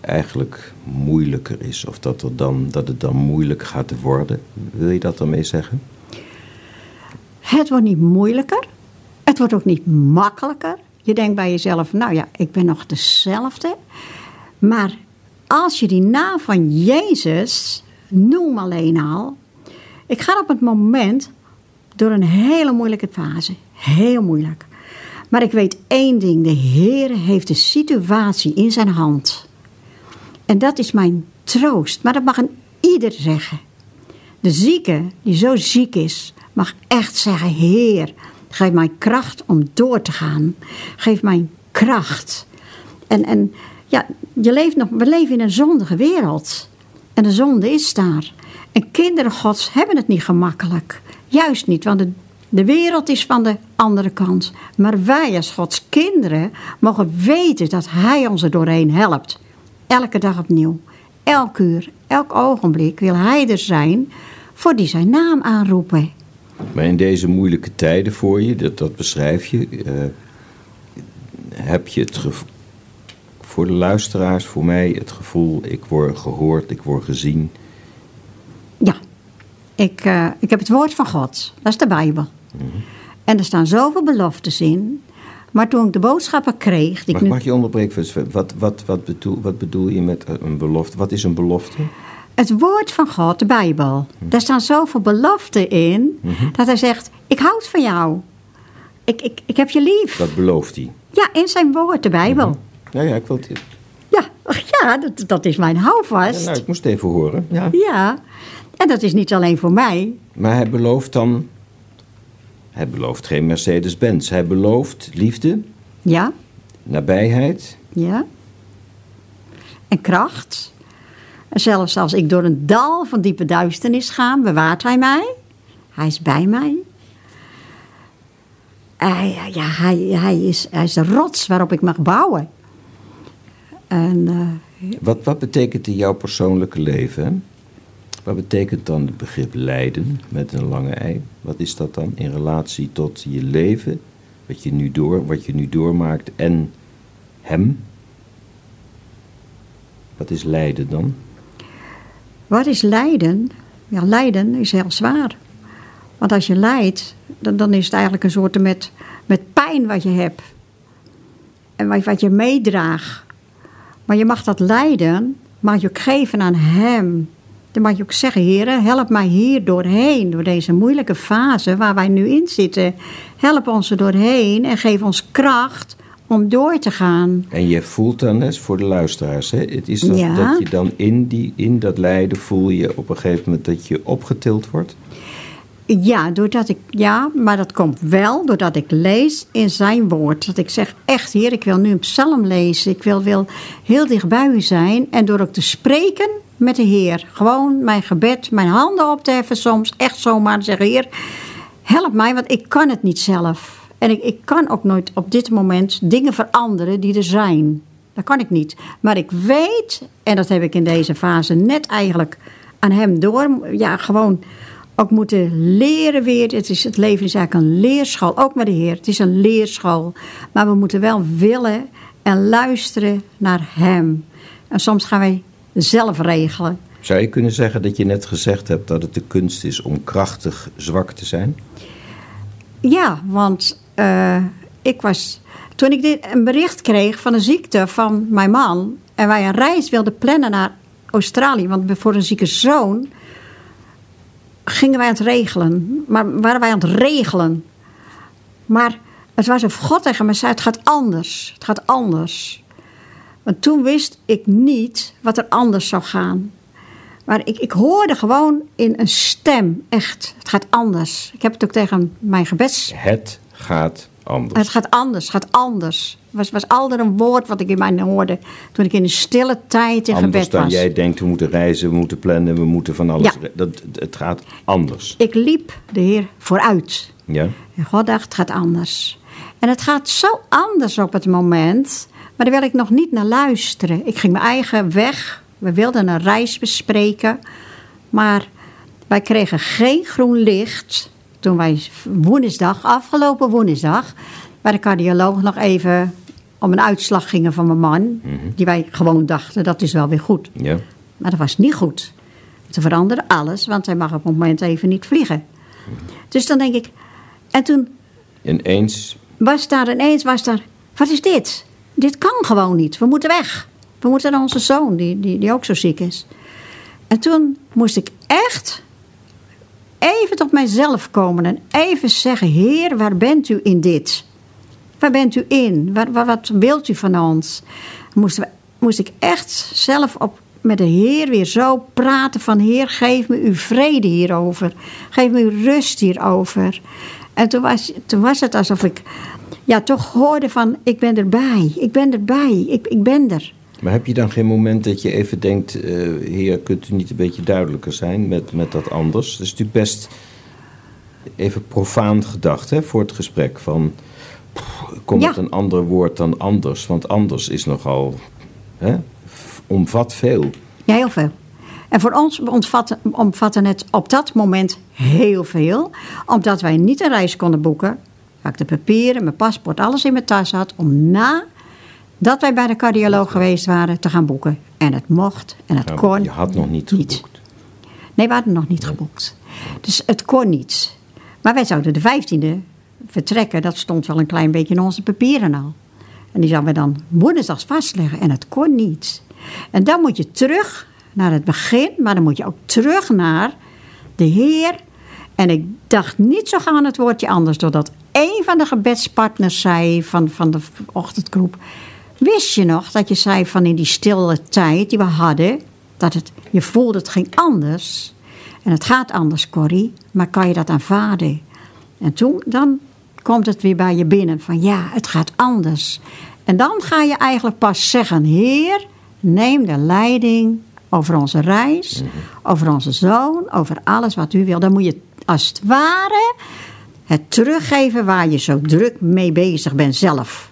S3: eigenlijk moeilijker is? Of dat, er dan, dat het dan moeilijk gaat worden? Wil je dat daarmee zeggen?
S4: Het wordt niet moeilijker. Het wordt ook niet makkelijker. Je denkt bij jezelf, nou ja, ik ben nog dezelfde. Maar als je die naam van Jezus, noem alleen al. Ik ga op het moment door een hele moeilijke fase. Heel moeilijk. Maar ik weet één ding: de Heer heeft de situatie in zijn hand. En dat is mijn troost. Maar dat mag een ieder zeggen. De zieke die zo ziek is, mag echt zeggen: Heer, geef mij kracht om door te gaan. Geef mij kracht. En, en ja, je leeft nog, we leven in een zondige wereld. En de zonde is daar. En kinderen Gods hebben het niet gemakkelijk. Juist niet, want de, de wereld is van de andere kant. Maar wij als Gods kinderen mogen weten dat Hij ons er doorheen helpt. Elke dag opnieuw. Elk uur, elk ogenblik wil Hij er zijn voor die zijn naam aanroepen.
S3: Maar in deze moeilijke tijden voor je, dat, dat beschrijf je, eh, heb je het gevoel, voor de luisteraars, voor mij, het gevoel, ik word gehoord, ik word gezien.
S4: Ja, ik, eh, ik heb het woord van God. Dat is de Bijbel. En er staan zoveel beloftes in. Maar toen ik de boodschappen kreeg... Die
S3: Mag,
S4: ik nu-
S3: mag je onderbreken? Wat, wat, wat, bedoel, wat bedoel je met een belofte? Wat is een belofte?
S4: Het woord van God, de Bijbel. Daar staan zoveel beloften in. Dat hij zegt, ik houd van jou. Ik, ik, ik heb je lief.
S3: Dat belooft hij.
S4: Ja, in zijn woord, de Bijbel.
S3: Nou ja, ik wil het,
S4: Ja, ach ja dat, dat is mijn
S3: ja,
S4: houvast.
S3: nou, ik moest het even horen. Ja.
S4: Ja, en dat is niet alleen voor mij.
S3: Maar hij belooft dan... Hij belooft geen Mercedes-Benz. Hij belooft liefde,
S4: Ja,
S3: nabijheid.
S4: ja. En kracht. En zelfs als ik door een dal van diepe duisternis ga, bewaart hij mij. Hij is bij mij. Hij, ja, hij, hij, is, hij is de rots waarop ik mag bouwen. En eh,
S3: Wat, wat betekent in jouw persoonlijke leven? Wat betekent dan het begrip lijden met een lange ei? Wat is dat dan in relatie tot je leven, wat je nu, door, wat je nu doormaakt en hem? Wat is lijden dan?
S4: Wat is lijden? Ja, lijden is heel zwaar. Want als je lijdt, dan, dan is het eigenlijk een soort met, met pijn wat je hebt. En wat, wat je meedraagt. Maar je mag dat lijden, mag je ook geven aan hem. Dan mag je ook zeggen, heren, help mij hier doorheen. Door deze moeilijke fase waar wij nu in zitten. Help ons er doorheen en geef ons kracht om door te gaan.
S3: En je voelt dan, hè, voor de luisteraars, hè, het is dat,
S4: Ja.
S3: dat je dan in, die, in dat lijden voel je op een gegeven moment dat je opgetild wordt.
S4: Ja, doordat ik, ja, maar dat komt wel doordat ik lees in zijn woord. Dat ik zeg, echt heer, ik wil nu een psalm lezen. Ik wil, wil heel dicht bij u zijn. En door ook te spreken met de heer. Gewoon mijn gebed, mijn handen op te heffen soms. Echt zomaar te zeggen, heer, help mij, want ik kan het niet zelf. En ik, ik kan ook nooit op dit moment dingen veranderen die er zijn. Dat kan ik niet. Maar ik weet, en dat heb ik in deze fase net eigenlijk aan hem door. Ja, gewoon ook moeten leren weer. Het, is, het leven is eigenlijk een leerschool, ook met de Heer. Het is een leerschool. Maar we moeten wel willen en luisteren naar Hem. En soms gaan wij zelf regelen.
S3: Zou je kunnen zeggen dat je net gezegd hebt dat het de kunst is om krachtig zwak te zijn?
S4: Ja, want eh, ik was. Toen ik dit, een bericht kreeg van een ziekte van mijn man. en wij een reis wilden plannen naar Australië. want voor een zieke zoon. gingen wij aan het regelen. Maar waren wij aan het regelen. Maar het was of God tegen me zei: het gaat anders. Het gaat anders. Want toen wist ik niet wat er anders zou gaan. Maar ik, ik hoorde gewoon in een stem, echt, het gaat anders. Ik heb het ook tegen mijn gebeds...
S3: Het gaat anders.
S4: Het gaat anders, het gaat anders. was, was altijd een woord wat ik in mij hoorde toen ik in een stille tijd in
S3: Anders
S4: gebed
S3: dan
S4: was.
S3: jij denkt, we moeten reizen, we moeten plannen, we moeten van alles.
S4: Ja.
S3: Dat, het gaat anders.
S4: Ik liep de Heer vooruit.
S3: Ja?
S4: En God dacht, het gaat anders. En het gaat zo anders op het moment, maar daar wil ik nog niet naar luisteren. Ik ging mijn eigen weg. We wilden een reis bespreken, maar wij kregen geen groen licht toen wij woensdag, afgelopen woensdag, bij de cardioloog nog even om een uitslag gingen van mijn man. Die wij gewoon dachten, dat is wel weer goed.
S3: Ja?
S4: Maar dat was niet goed. Ze veranderde alles, want hij mag op het moment even niet vliegen. Dus dan denk ik... En toen
S3: Ineens,
S4: was daar ineens, was daar... Wat is dit? Dit kan gewoon niet. We moeten weg. We moeten naar onze zoon, die, die, die ook zo ziek is. En toen moest ik echt even tot mijzelf komen en even zeggen: Heer, waar bent u in dit? Waar bent u in? Waar, waar- wat wilt u van ons? Moest ik echt zelf op, met de Heer weer zo praten van... Heer, geef me uw vrede hierover. Geef me uw rust hierover. En toen was, toen was het alsof ik ja, toch hoorde van... Ik ben erbij, ik ben erbij, ik, ik ben er.
S3: Maar heb je dan geen moment dat je even denkt... eh, heer, kunt u niet een beetje duidelijker zijn met, met dat anders? Dat is natuurlijk best even profaan gedacht hè, voor het gesprek. Van, pff, kom
S4: Ja.
S3: met een ander woord dan anders. Want anders is nogal... Hè, omvat veel.
S4: Ja, heel veel. En voor ons omvatte, omvatte het op dat moment heel veel. Omdat wij niet een reis konden boeken. Dat ik de papieren, mijn paspoort, alles in mijn tas had. Om na dat wij bij de cardioloog geweest waren te gaan boeken. En het mocht en het kon
S3: je had nog niet
S4: niet.
S3: geboekt.
S4: Nee, we hadden nog niet geboekt. Dus het kon niet. Maar wij zouden de 15e vertrekken. Dat stond wel een klein beetje in onze papieren al. En die zouden we dan woensdags vastleggen. En het kon niet. En dan moet je terug naar het begin. Maar dan moet je ook terug naar de Heer. En ik dacht niet zo gauw aan het woordje anders. Doordat een van de gebedspartners zei van, van de ochtendgroep... Wist je nog dat je zei van in die stille tijd die we hadden... dat het, je voelde het ging anders... En het gaat anders, Corrie, maar kan je dat aanvaarden? En toen, dan komt het weer bij je binnen van ja, het gaat anders. En dan ga je eigenlijk pas zeggen, Heer, neem de leiding over onze reis, over onze zoon, over alles wat u wil. Dan moet je als het ware het teruggeven waar je zo druk mee bezig bent zelf.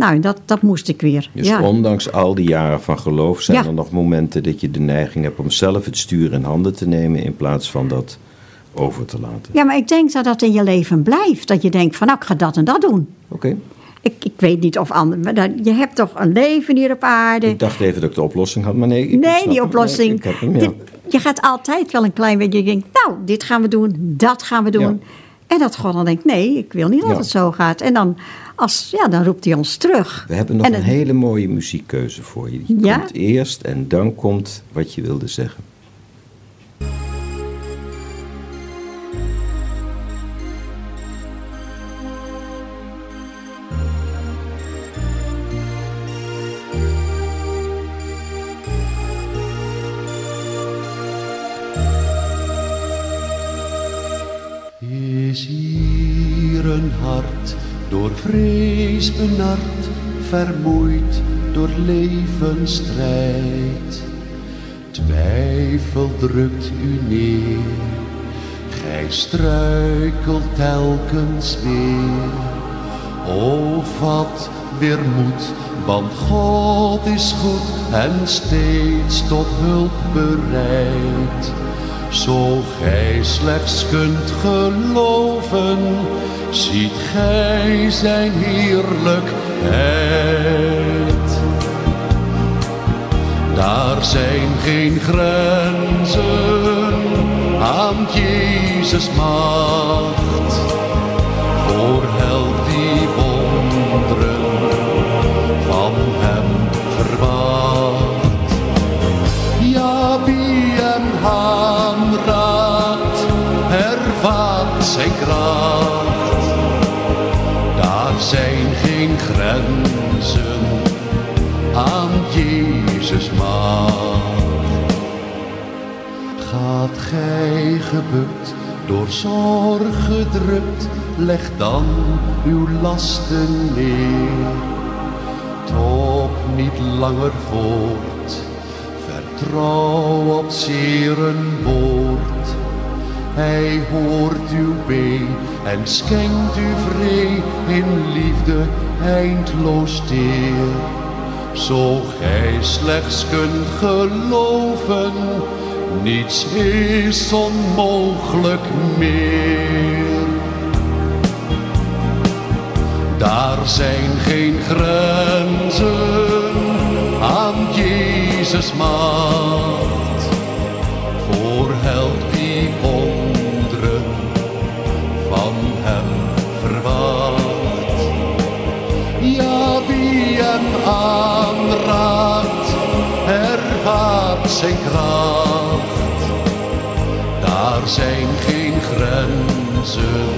S4: Nou, dat, dat moest ik weer.
S3: Dus
S4: ja.
S3: ondanks al die jaren van geloof zijn
S4: Ja.
S3: er nog momenten dat je de neiging hebt om zelf het stuur in handen te nemen in plaats van dat over te laten.
S4: ja, maar ik denk dat dat in je leven blijft. Dat je denkt van nou, ik ga dat en dat doen.
S3: Oké.
S4: Ik, ik weet niet of anderen, je hebt toch een leven hier op aarde.
S3: Ik dacht even dat ik de oplossing had, maar nee. Ik
S4: nee, die
S3: hem.
S4: oplossing.
S3: Nee, ik heb hem, ja.
S4: dit- je gaat altijd wel een klein beetje je denkt, nou, dit gaan we doen, dat gaan we doen.
S3: Ja.
S4: En dat God dan denkt, nee, ik wil niet dat
S3: Ja.
S4: het zo gaat. En dan, als, ja, dan roept hij ons terug.
S3: We hebben nog
S4: En
S3: een
S4: het-
S3: hele mooie muziekkeuze voor je. Die
S4: Ja?
S3: komt eerst en dan komt wat je wilde zeggen.
S5: Vrees benard, vermoeid door levensstrijd? Twijfel drukt u neer, gij struikelt telkens weer. O, vat weer moed, want God is goed en steeds tot hulp bereid. Zo gij slechts kunt geloven, ziet gij zijn heerlijkheid. Daar zijn geen grenzen aan Jezus macht. Jezus macht. Gaat gij gebukt, door zorg gedrukt, leg dan uw lasten neer. Top niet langer voort, vertrouw op zeren woord. Hij hoort uw been en schenkt u vree in liefde eindloos teer. Zo gij slechts kunt geloven, niets is onmogelijk meer. Daar zijn geen grenzen aan Jezus macht. Voor helpt zijn geen grenzen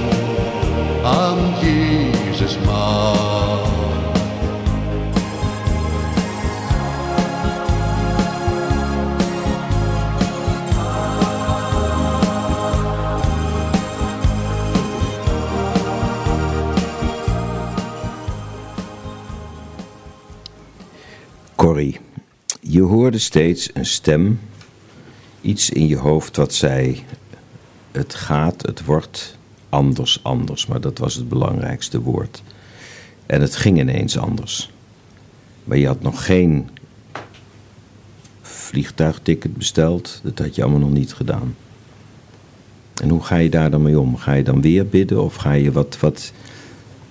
S5: aan Jezus macht.
S3: Corrie, je hoorde steeds een stem, iets in je hoofd wat zei: Het gaat, het wordt anders, anders. Maar dat was het belangrijkste woord. En het ging ineens anders. Maar je had nog geen vliegtuigticket besteld, dat had je allemaal nog niet gedaan. En hoe ga je daar dan mee om? Ga je dan weer bidden of ga je wat, wat.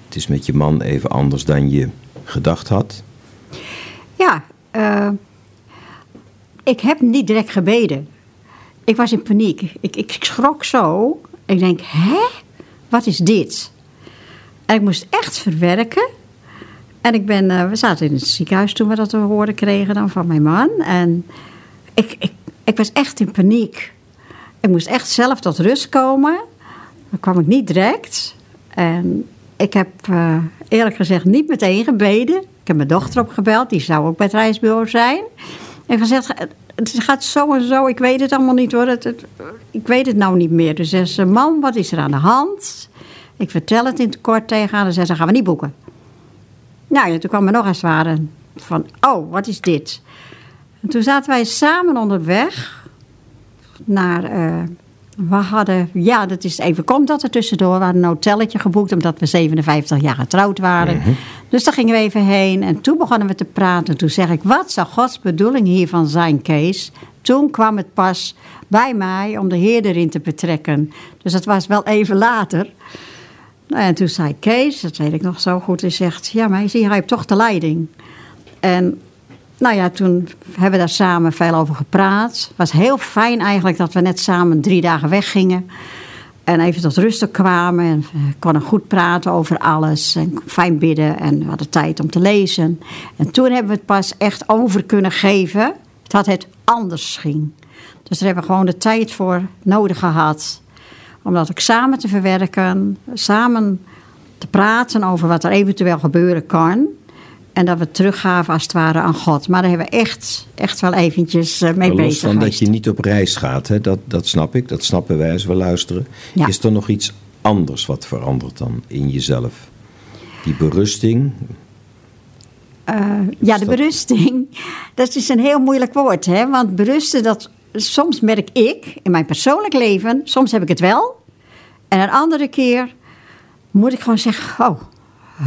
S3: Het is met je man even anders dan je gedacht had?
S4: Ja, eh, ik heb niet direct gebeden. Ik was in paniek. Ik, ik schrok zo. Ik denk, hè? Wat is dit? En ik moest echt verwerken. En ik ben, eh, we zaten in het ziekenhuis toen we dat te horen kregen dan van mijn man. En ik, ik, ik was echt in paniek. Ik moest echt zelf tot rust komen. Dan kwam ik niet direct. En ik heb eh, eerlijk gezegd niet meteen gebeden. Ik heb mijn dochter opgebeld, die zou ook bij het reisbureau zijn. En gezegd, het gaat zo en zo, ik weet het allemaal niet hoor. Het, ik weet het nou niet meer. Dus zei ze, man, wat is er aan de hand? Ik vertel het in het kort tegen haar. En zei ze, gaan we niet boeken. Nou ja, toen kwam er nog eens waren van, oh, wat is dit? En toen zaten wij samen onderweg naar... eh, we hadden, ja, dat is even, komt dat er tussendoor. We hadden een hotelletje geboekt omdat we 57 jaar getrouwd waren. Dus daar gingen we even heen en toen begonnen we te praten. Toen zeg ik, wat zou Gods bedoeling hiervan zijn, Kees? Toen kwam het pas bij mij om de Heer erin te betrekken. Dus dat was wel even later. Nou, en toen zei Kees, dat weet ik nog zo goed, hij zegt... Ja, maar je ziet, hij heeft toch de leiding. En nou ja, toen hebben we daar samen veel over gepraat. Het was heel fijn eigenlijk dat we net samen drie dagen weggingen. En even tot rust kwamen. En we konden goed praten over alles. En fijn bidden. En we hadden tijd om te lezen. En toen hebben we het pas echt over kunnen geven. Dat het anders ging. Dus daar hebben we gewoon de tijd voor nodig gehad. Om dat ook samen te verwerken. Samen te praten over wat er eventueel gebeuren kan. En dat we teruggaven als het ware aan God. Maar daar hebben we echt, echt wel eventjes eh, mee
S3: Maar los
S4: bezig
S3: van dat je niet op reis gaat, hè? Dat, dat snap ik, dat snappen wij als we luisteren.
S4: Ja.
S3: Is er nog iets anders wat verandert dan in jezelf? Die berusting,
S4: Eh, ja, de
S3: dat-
S4: berusting. Dat is een heel moeilijk woord, hè? Want berusten, dat, soms merk ik in mijn persoonlijk leven, soms heb ik het wel. En een andere keer moet ik gewoon zeggen: Oh,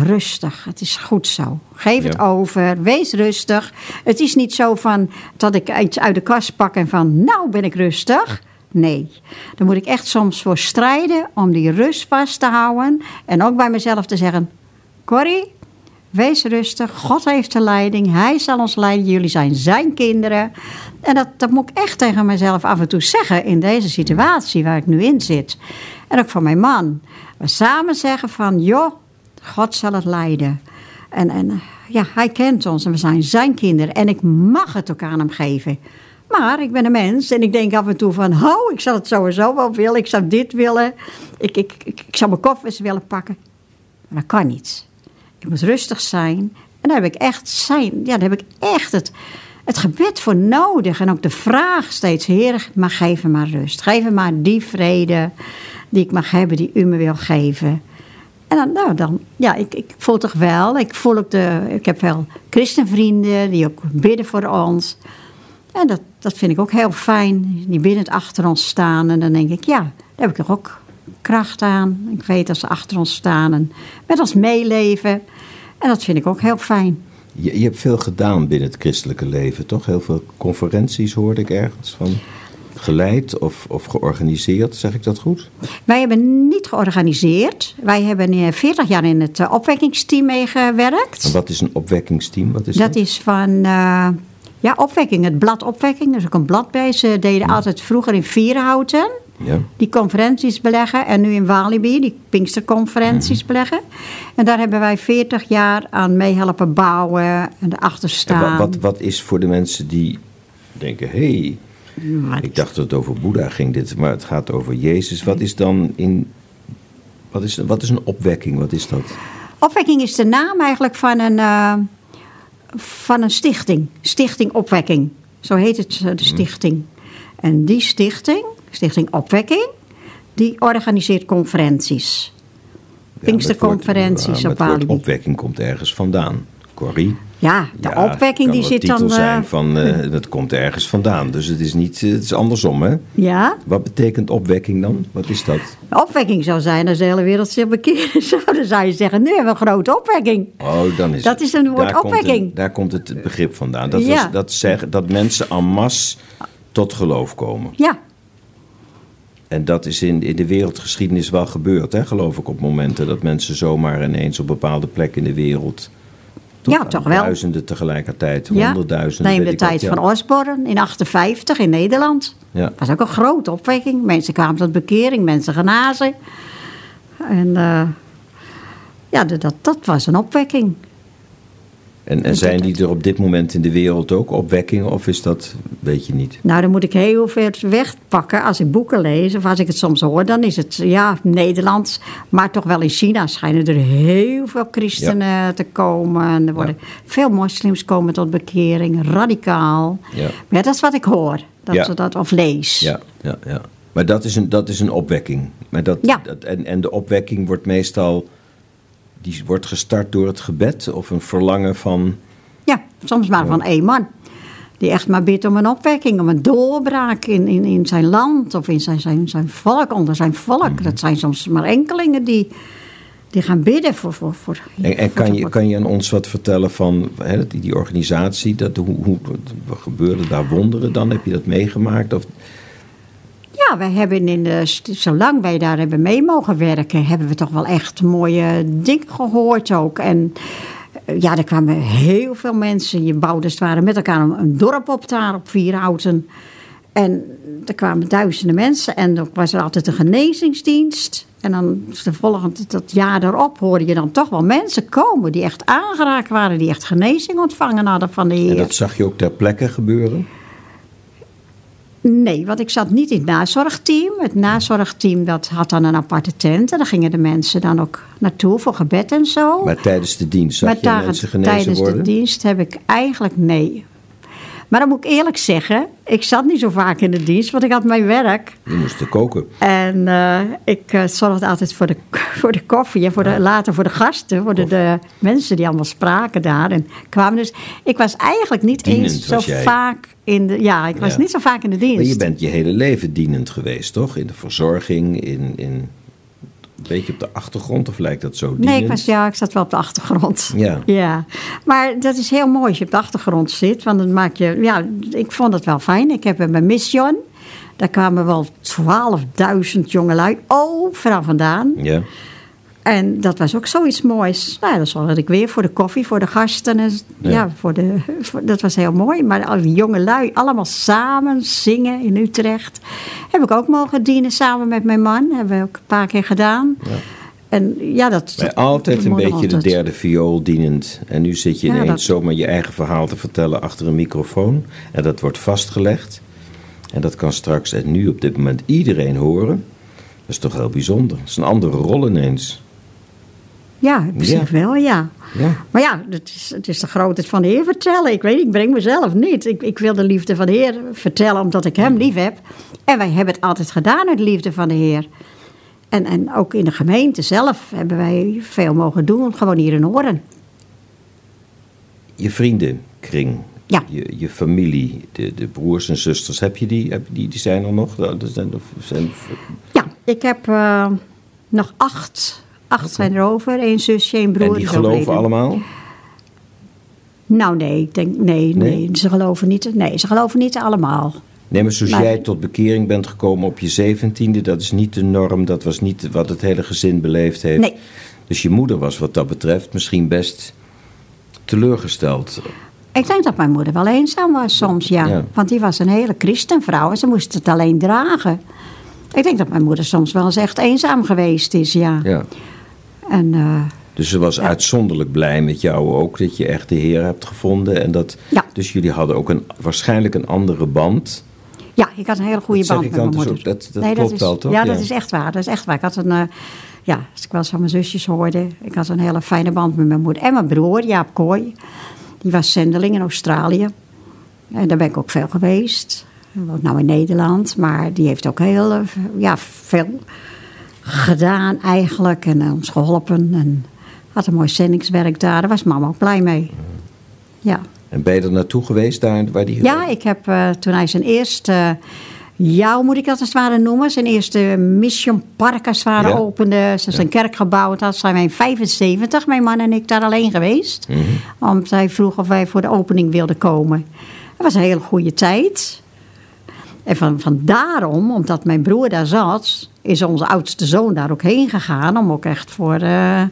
S4: rustig, het is goed zo. Geef het over, wees rustig. Het is niet zo van dat ik iets uit de kast pak en van: Nou ben ik rustig. Nee, daar moet ik echt soms voor strijden om die rust vast te houden. En ook bij mezelf te zeggen: Corrie, Wees rustig, God heeft de leiding, Hij zal ons leiden, jullie zijn Zijn kinderen. En dat, dat moet ik echt tegen mezelf af en toe zeggen in deze situatie waar ik nu in zit. En ook voor mijn man. We samen zeggen van, joh, God zal het leiden. En, en ja, Hij kent ons en we zijn Zijn kinderen. En ik mag het ook aan Hem geven. Maar ik ben een mens en ik denk af en toe van... oh, ik zou het sowieso wel willen, ik zou dit willen. Ik, ik, ik, ik zou mijn koffers willen pakken. Maar dat kan niet. Ik moet rustig zijn. En daar heb ik echt zijn. Ja, daar heb ik echt het, het gebed voor nodig. En ook de vraag steeds: Heer, maar geef me maar rust. Geef me maar die vrede die ik mag hebben, die u me wil geven. En dan, nou, dan ja, ik, ik voel toch wel. Ik voel ook de. Ik heb wel christenvrienden die ook bidden voor ons. En dat, dat vind ik ook heel fijn. Die binnen achter ons staan. En dan denk ik, ja, daar heb ik toch ook kracht aan. Ik weet dat ze achter ons staan en met ons meeleven. En dat vind ik ook heel fijn.
S3: je, je hebt veel gedaan binnen het christelijke leven, toch? Heel veel conferenties hoorde ik ergens van geleid of, of georganiseerd, zeg ik dat goed?
S4: Wij hebben niet georganiseerd. Wij hebben eh, 40 jaar in het eh, opwekkingsteam meegewerkt.
S3: En wat is een opwekkingsteam? Wat is dat?
S4: Dat is van eh, ja, opwekking, het blad opwekking. Er is ook een blad bij. Ze deden altijd vroeger in Vierenhouten
S3: Ja.
S4: die conferenties beleggen. En nu in Walibi die Pinksterconferenties beleggen. En daar hebben wij 40 jaar aan meehelpen bouwen en erachter
S3: En
S4: staan.
S3: wat, wat, wat is voor de mensen die denken, hé, hey, Ik dacht dat het over Boeddha ging, dit, maar het gaat over Jezus. Wat is dan in. Wat is, wat is een opwekking? Wat is dat?
S4: Opwekking is de naam eigenlijk van een, eh, van een stichting. Stichting Opwekking. Zo heet het,
S3: Mhm.
S4: eh, de stichting. En die stichting, Stichting Opwekking, die organiseert conferenties. Pinksterconferenties
S3: Ja, woord-
S4: op Walibi.
S3: opwekking komt ergens vandaan. Corrie?
S4: Ja, de
S3: Ja,
S4: opwekking die zit dan...
S3: titel
S4: eh,
S3: zijn van, eh, dat komt ergens vandaan. Dus het is niet, eh, het is andersom, hè?
S4: ja,
S3: Wat betekent opwekking dan? Wat is dat?
S4: opwekking zou zijn als de hele wereld zich bekeren zou. Dan zou je zeggen, nu hebben we een grote opwekking.
S3: Oh, dan is
S4: Dat
S3: het-
S4: is een woord
S3: daar komt
S4: opwekking.
S3: daar komt het begrip vandaan. Dat,
S4: Ja.
S3: was, dat, zeggen, dat mensen en masse tot geloof komen.
S4: Ja,
S3: En dat is in, in de wereldgeschiedenis wel gebeurd, hè, geloof ik, op momenten dat mensen zomaar ineens op bepaalde plekken in de wereld.
S4: Ja, toch wel.
S3: Duizenden tegelijkertijd,
S4: ja.
S3: honderdduizenden.
S4: Neem de
S3: wat,
S4: tijd
S3: ja.
S4: van Osborne in 58 in Nederland.
S3: Ja.
S4: was ook een grote opwekking. Mensen kwamen tot bekering, mensen genazen. En eh, ja, dat, dat was een opwekking.
S3: En, en zijn die er op dit moment in de wereld ook opwekkingen, of is dat, weet je niet?
S4: Nou, dan moet ik heel veel wegpakken. Als ik boeken lees of als ik het soms hoor, dan is het ja, Nederlands. Maar toch wel in China schijnen er heel veel christenen te komen. En er worden veel moslims komen tot bekering, radicaal.
S3: Ja.
S4: Maar ja, dat is wat ik hoor. Dat ze dat, of lees.
S3: Ja, ja, ja. Maar dat is een, dat is een opwekking. Maar dat, en, en de opwekking wordt meestal, die wordt gestart door het gebed of een verlangen van...
S4: Ja, soms maar van één man. Die echt maar bidt om een opwekking, om een doorbraak in, in, in zijn land of in zijn, zijn, zijn volk, onder zijn volk.
S3: Mhm.
S4: Dat zijn soms maar enkelingen die, die gaan bidden voor. voor, voor
S3: En, kan, je, kan je aan ons wat vertellen van hè, die, die organisatie? Dat, hoe, hoe, wat gebeurde daar wonderen dan? Heb je dat meegemaakt? Of,
S4: Ja, wij hebben in de, zolang wij daar hebben mee mogen werken, hebben we toch wel echt mooie dingen gehoord ook. En eh, ja, er kwamen heel veel mensen. Je bouwde het ware met elkaar een, een dorp op daar, op Vierhouten. En er kwamen duizenden mensen en er was er altijd een genezingsdienst. En dan de volgende, dat jaar daarop hoorde je dan toch wel mensen komen die echt aangeraakt waren, die echt genezing ontvangen hadden van de Heer.
S3: en dat zag je ook ter plekke gebeuren?
S4: Nee, want ik zat niet in het nazorgteam. Het nazorgteam dat had dan een aparte tent. En daar gingen de mensen dan ook naartoe voor gebed en zo.
S3: Maar tijdens de dienst zag
S4: Maar
S3: je mensen genezen
S4: tijdens
S3: worden?
S4: de dienst heb ik eigenlijk nee. Maar dan moet ik eerlijk zeggen, ik zat niet zo vaak in de dienst, want ik had mijn werk.
S3: Je moest koken.
S4: En eh, ik eh, zorgde altijd voor de, voor de koffie en voor de, later voor de gasten, voor de, de mensen die allemaal spraken daar en kwamen. Dus ik was eigenlijk niet
S3: Dienend
S4: eens zo vaak in de. Ja, ik was
S3: Ja.
S4: niet zo vaak in de dienst.
S3: Maar je bent je hele leven dienend geweest, toch? In de verzorging, in, in een beetje op de achtergrond, of lijkt dat zo?
S4: Nee, ik, was, ja, ik zat wel op de achtergrond.
S3: Ja.
S4: ja. Maar dat is heel mooi als je op de achtergrond zit. Want dan maak je... Ja, ik vond het wel fijn. Ik heb mijn mission. Daar kwamen wel 12.000 jongelui overal vandaan.
S3: Ja.
S4: En dat was ook zoiets moois. Nou, dan zorgde ik weer voor de koffie, voor de gasten. En, ja.
S3: Ja.
S4: voor de, voor- dat was heel mooi. Maar al die jongelui, allemaal samen zingen in Utrecht. Heb ik ook mogen dienen samen met mijn man. Hebben we ook een paar keer gedaan. En ja, dat...
S3: Maar
S4: dat-
S3: altijd een beetje de derde viool dienend. En nu zit je
S4: Ja,
S3: ineens
S4: dat-
S3: zomaar je eigen verhaal te vertellen achter een microfoon. En dat wordt vastgelegd. En dat kan straks en nu op dit moment iedereen horen. Dat is toch heel bijzonder. Dat is een andere rol ineens.
S4: Ja, op zich wel, ja.
S3: Ja.
S4: Maar ja, het is, het is de grootheid van de Heer vertellen. Ik weet, ik breng mezelf niet. Ik, ik wil de liefde van de Heer vertellen omdat ik Hem lief heb. En wij hebben het altijd gedaan uit liefde van de Heer. En, en ook in de gemeente zelf hebben wij veel mogen doen, gewoon hier in Oren.
S3: Je vriendenkring.
S4: Ja.
S3: Je, je familie, de, de broers en zusters, heb je die? Heb, die, die zijn er nog? Dat zijn, zijn,
S4: Ja, ik heb eh, nog acht. Acht zijn er over. Eén zusje, één broer.
S3: en die geloven
S4: overleden.
S3: allemaal?
S4: Nou nee, ik denk, nee, nee,
S3: Nee?
S4: ze geloven niet. Nee, ze geloven niet allemaal.
S3: Nee, maar zoals
S4: Maar-
S3: jij tot bekering bent gekomen op je zeventiende, dat is niet de norm, dat was niet wat het hele gezin beleefd heeft.
S4: Nee.
S3: Dus je moeder was wat dat betreft misschien best teleurgesteld.
S4: Ik denk dat mijn moeder wel eenzaam was soms, ja.
S3: Ja.
S4: Want die was een hele christenvrouw en ze moest het alleen dragen. Ik denk dat mijn moeder soms wel eens echt eenzaam geweest is, ja.
S3: Ja.
S4: En eh,
S3: Dus ze was uitzonderlijk blij met jou ook, dat je echt de Heer hebt gevonden. En dat,
S4: Ja.
S3: Dus jullie hadden ook een, waarschijnlijk een andere band.
S4: Ja, ik had een hele goede
S3: Dat
S4: band met mijn
S3: dus
S4: moeder.
S3: ook. Dat- dat klopt
S4: is,
S3: wel, toch?
S4: Ja,
S3: Ja.
S4: dat is echt waar. Dat is echt waar. Ik had een, eh, ja, als ik wel eens van mijn zusjes hoorde, ik had een hele fijne band met mijn moeder. En mijn broer, Jaap Kooi, die was zendeling in Australië. En daar ben ik ook veel geweest. Hij woont nou in Nederland, maar die heeft ook heel eh, ja, veel gedaan eigenlijk. En eh, ons geholpen. En had een mooi zendingswerk daar. Daar was mama ook blij mee. Ja.
S3: En ben je er naartoe geweest, daar waar die...
S4: Ja, ik heb eh, toen hij zijn eerste jou moet ik dat als het ware noemen, zijn eerste Mission Park als het ware
S3: Ja.
S4: opende. Ze zijn kerk gebouwd had, zijn wij in 75, mijn man en ik, daar alleen geweest.
S3: Mhm.
S4: Omdat hij vroeg of wij voor de opening wilden komen. Het was een hele goede tijd. En van, van daarom, omdat mijn broer daar zat, is onze oudste zoon daar ook heen gegaan. Om ook echt voor eh,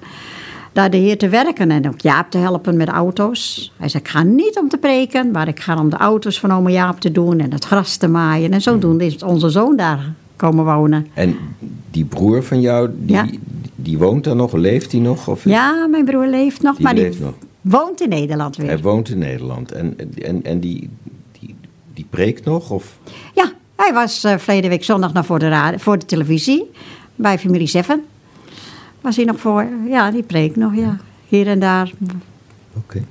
S4: daar de Heer te werken. En ook Jaap te helpen met auto's. Hij zei, ik ga niet om te preken, maar ik ga om de auto's van oma Jaap te doen. En het gras te maaien. En zodoende is onze zoon daar komen wonen.
S3: En die broer van jou, die,
S4: Ja.
S3: die woont daar nog? Leeft hij nog? Of
S4: Ja, mijn broer leeft nog,
S3: Die
S4: maar
S3: leeft
S4: die
S3: nog.
S4: woont in Nederland weer.
S3: Hij woont in Nederland. En, en, en die, die, preekt nog? Of?
S4: Ja, hij was eh verleden week zondag nog voor de, radio, voor de televisie. Bij familie Seven. Was hij nog voor. Ja, die preek nog, ja. Hier en daar.
S3: Oké.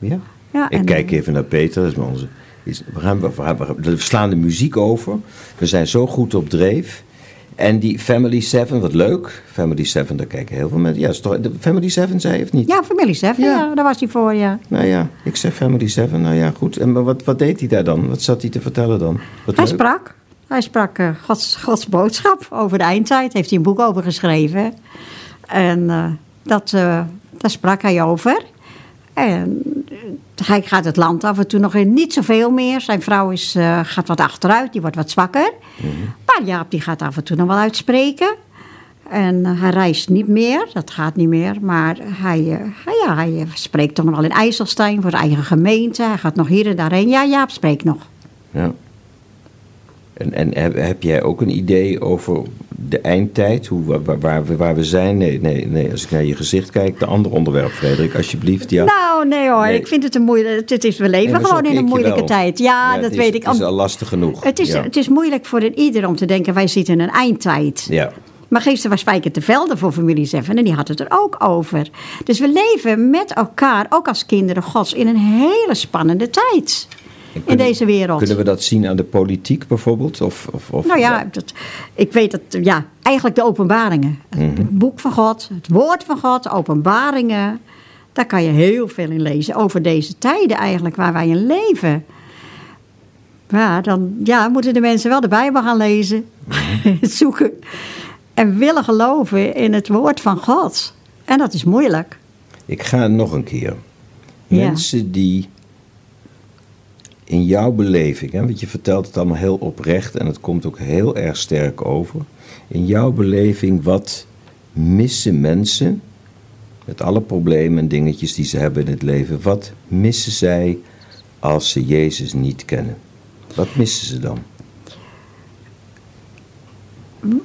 S3: Ja.
S4: Ja,
S3: Ik kijk even naar Peter. Dat is onze, is, we, gaan, we, gaan- we, gaan- we slaan de muziek over. We zijn zo goed op dreef. En die Family 7, wat leuk. Family 7, daar kijken heel veel mensen. Ja, is toch, de Family 7 zei je of niet?
S4: Ja, familie Seven,
S3: Ja.
S4: ja. daar was hij voor, ja.
S3: Nou ja, ik zeg Family 7. Nou ja, goed. En maar wat, wat deed hij daar dan? Wat zat hij te vertellen dan? Wat
S4: Hij
S3: leuk.
S4: sprak. Hij sprak eh, Gods, Gods boodschap over de eindtijd. Heeft hij een boek over geschreven. En eh, dat, eh, daar sprak hij over. En hij gaat het land af en toe nog in. Niet zoveel meer. Zijn vrouw is, eh, gaat wat achteruit. Die wordt wat zwakker. Maar Jaap die gaat af en toe nog wel uitspreken. En eh, hij reist niet meer. Dat gaat niet meer. Maar hij, eh, hij, ja, hij spreekt toch nog wel in IJsselstein. Voor zijn eigen gemeente. Hij gaat nog hier en daarheen. Ja, Jaap spreekt nog.
S3: Ja. En, en heb, heb jij ook een idee over de eindtijd? Hoe, waar, waar, we, waar we zijn? Nee, nee, nee, als ik naar je gezicht kijk, de andere onderwerp, Frederik, alsjeblieft. Ja.
S4: Nou, nee hoor.
S3: Nee.
S4: Ik vind het een moeilijk. Het is, we leven
S3: Nee,
S4: gewoon in een moeilijke tijd. Ja, dat
S3: is-
S4: weet ik.
S3: Het is al lastig genoeg.
S4: Het is,
S3: ja.
S4: het is moeilijk voor een ieder om te denken, wij zitten in een eindtijd.
S3: Ja.
S4: Maar gisteren was Spijker te Velde voor familie Seven en die had het er ook over. Dus we leven met elkaar, ook als kinderen gods, in een hele spannende tijd. In
S3: kunnen-
S4: deze wereld.
S3: Kunnen we dat zien aan de politiek bijvoorbeeld? Of, of, of
S4: Nou ja, dat, ik weet dat, ja, eigenlijk de openbaringen.
S3: Mhm.
S4: Het boek van God, het woord van God, openbaringen. Daar kan je heel veel in lezen. Over deze tijden eigenlijk, waar wij in leven. Ja, dan ja, moeten de mensen wel de Bijbel gaan lezen.
S3: Mhm.
S4: zoeken. En willen geloven in het woord van God. En dat is moeilijk.
S3: Ik ga nog een keer.
S4: Ja.
S3: Mensen die in jouw beleving, hè, want je vertelt het allemaal heel oprecht en het komt ook heel erg sterk over. In jouw beleving, wat missen mensen met alle problemen en dingetjes die ze hebben in het leven, wat missen zij als ze Jezus niet kennen? Wat missen ze dan?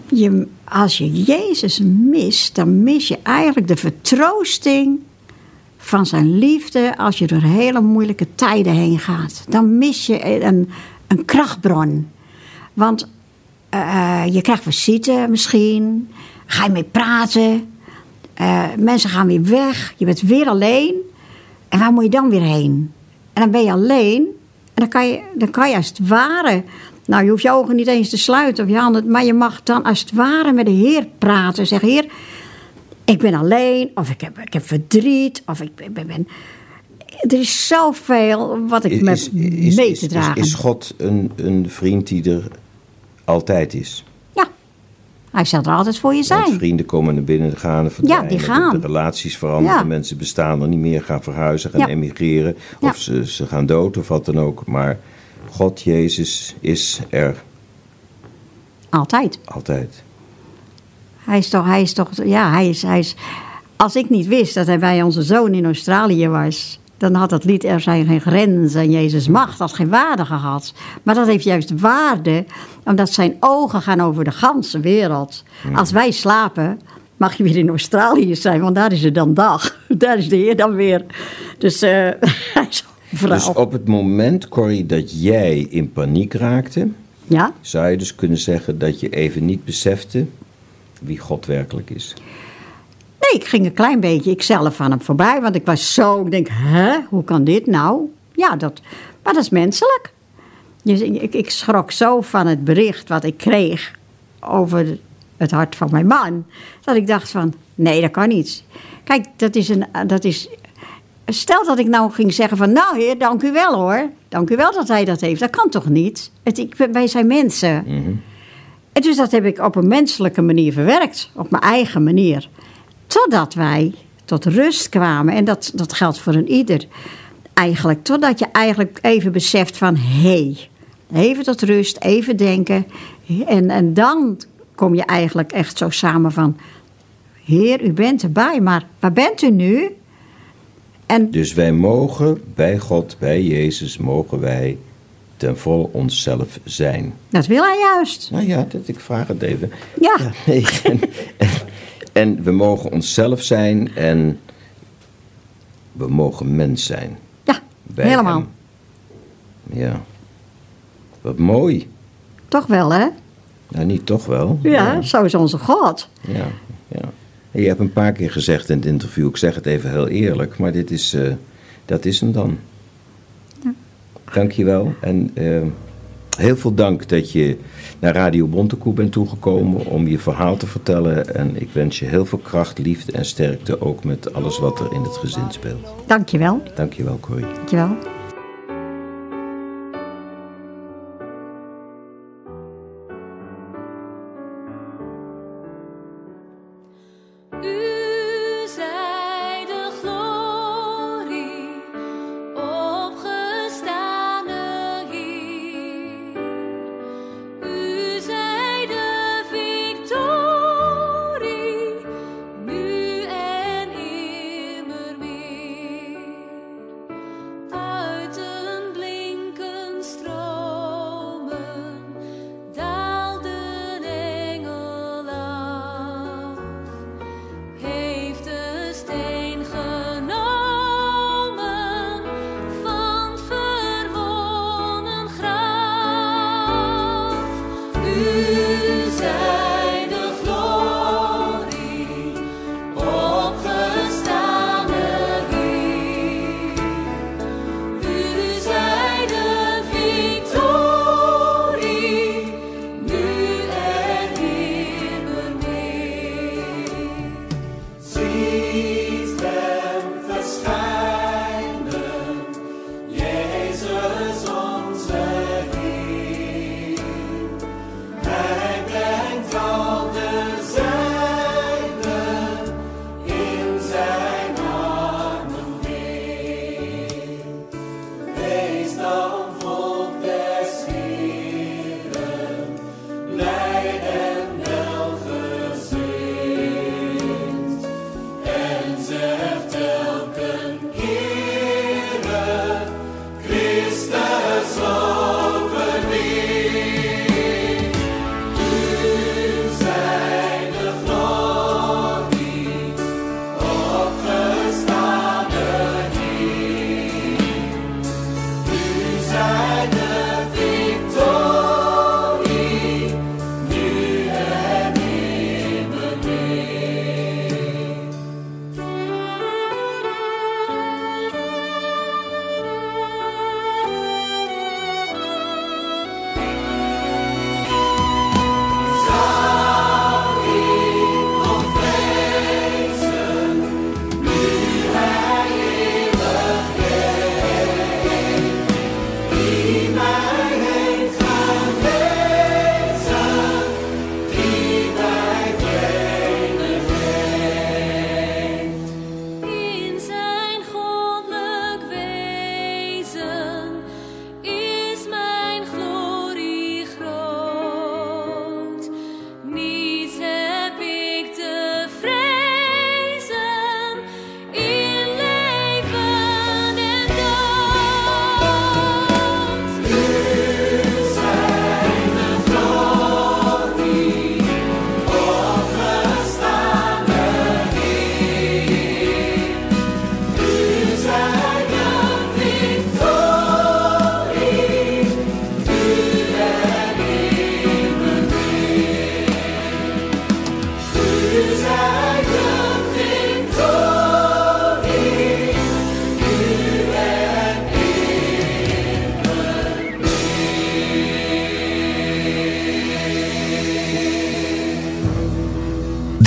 S4: Je, als je Jezus mist, dan mis je eigenlijk de vertroosting van zijn liefde als je door hele moeilijke tijden heen gaat. Dan mis je een, een krachtbron. Want eh, je krijgt visite misschien, ga je mee praten, eh, mensen gaan weer weg, je bent weer alleen. En waar moet je dan weer heen? En dan ben je alleen en dan kan je, dan kan je als het ware... Nou, je hoeft je ogen niet eens te sluiten of je handen... maar je mag dan als het ware met de Heer praten. Zeg, Heer, ik ben alleen, of ik heb, ik heb verdriet, of ik ben, Er is zoveel wat ik met mee te dragen.
S3: is God een, een vriend die er altijd is?
S4: Ja, hij zal er altijd voor je
S3: Want
S4: zijn.
S3: vrienden komen naar binnen, gaan en verdwijnen.
S4: die gaan.
S3: De, relaties veranderen,
S4: Ja.
S3: mensen bestaan er niet meer, gaan verhuizen, gaan
S4: Ja.
S3: emigreren.
S4: Ja.
S3: Of ze, ze gaan dood of wat dan ook. Maar God, Jezus, is er
S4: Altijd.
S3: altijd.
S4: Hij is toch, hij is toch, ja, hij is, hij is... Als ik niet wist dat hij bij onze zoon in Australië was... dan had dat lied Er zijn geen grenzen en Jezus macht had geen waarde gehad. Maar dat heeft juist waarde, omdat zijn ogen gaan over de ganse wereld. Als wij slapen, mag je weer in Australië zijn, want daar is het dan dag. Daar is de Heer dan weer. Dus eh, hij is vrouw.
S3: Dus op het moment, Corrie, dat jij in paniek raakte,
S4: Ja,
S3: zou je dus kunnen zeggen dat je even niet besefte wie God werkelijk is.
S4: nee, ik ging een klein beetje ikzelf aan hem voorbij. Want ik was zo, ik denk, hè, hoe kan dit nou? Ja, dat, maar dat is menselijk. Dus ik, ik, schrok zo van het bericht wat ik kreeg over het hart van mijn man. Dat ik dacht van, nee, dat kan niet. Kijk, dat is een, dat is... Stel dat ik nou ging zeggen van, nou heer, dank u wel hoor. Dank u wel dat hij dat heeft. Dat kan toch niet? Het, ik, wij zijn mensen. En dus dat heb ik op een menselijke manier verwerkt. Op mijn eigen manier. Totdat wij tot rust kwamen. En dat, dat geldt voor een ieder. Eigenlijk, totdat je eigenlijk even beseft van... hé, hey, even tot rust, even denken. En, en dan kom je eigenlijk echt zo samen van... Heer, u bent erbij, maar waar bent u nu? En
S3: Dus wij mogen bij God, bij Jezus, mogen wij ten volle onszelf zijn.
S4: dat wil hij juist.
S3: Nou ja, dat, ik vraag het even.
S4: Ja.
S3: nee, en, en, en we mogen onszelf zijn en we mogen mens zijn.
S4: Ja,
S3: bij
S4: helemaal.
S3: hem. Ja. Wat mooi.
S4: Toch wel, hè?
S3: Nou, niet toch wel.
S4: Ja, zo is onze God.
S3: Ja, ja. En je hebt een paar keer gezegd in het interview, ik zeg het even heel eerlijk, maar dit is, eh, dat is hem dan. Dank je wel. En eh, heel veel dank dat je naar Radio Bontekoe bent toegekomen om je verhaal te vertellen. En ik wens je heel veel kracht, liefde en sterkte ook met alles wat er in het gezin speelt.
S4: Dankjewel.
S3: Dank je wel, Corrie.
S4: Dankjewel.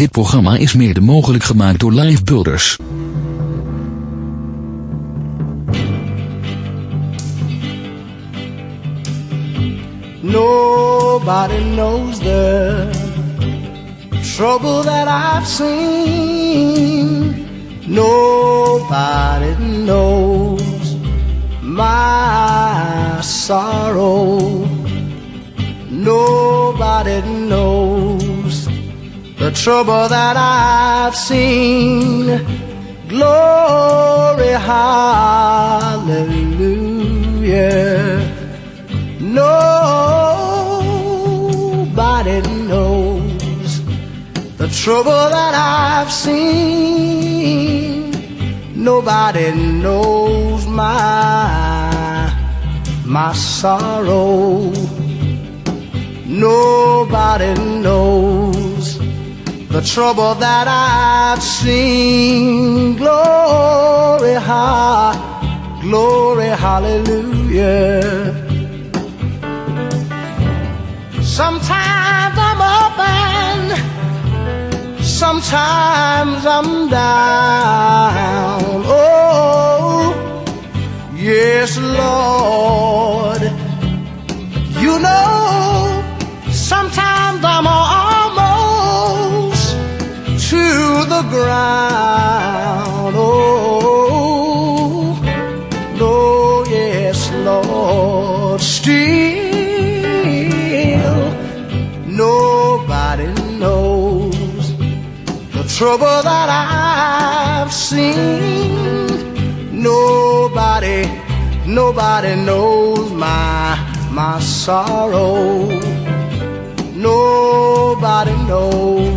S1: Dit programma is mede mogelijk gemaakt door Live Builders.
S2: Nobody knows the trouble that I've seen. Nobody knows my sorrow. Nobody knows the trouble that I've seen. Glory, hallelujah. Nobody knows the trouble that I've seen. Nobody knows my my sorrow. Nobody knows the trouble that I've seen. Glory, ha, glory, hallelujah. Sometimes I'm up and sometimes I'm down. Oh, yes, Lord. You know, sometimes I'm almost ground. Oh, no, yes, Lord. Still, nobody knows the trouble that I've seen. Nobody, nobody knows my my sorrow. Nobody knows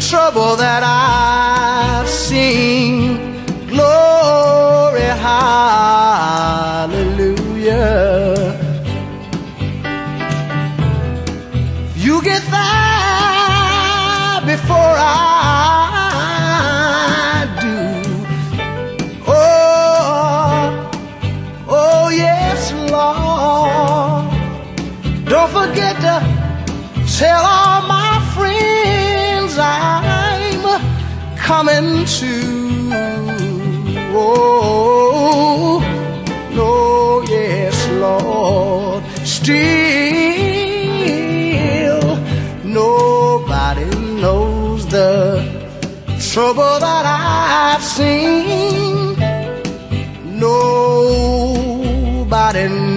S2: trouble that I've seen. Glory, hallelujah. You get there before I do. Oh, oh yes, Lord. Don't forget to tell all coming to. Oh, no, yes, Lord. Still, nobody knows the trouble that I've seen. Nobody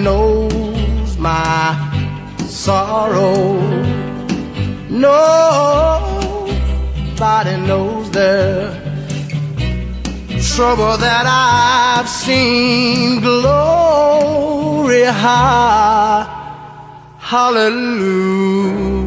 S2: knows my sorrow. Nobody knows the trouble that I've seen. Glory, ha, hallelujah.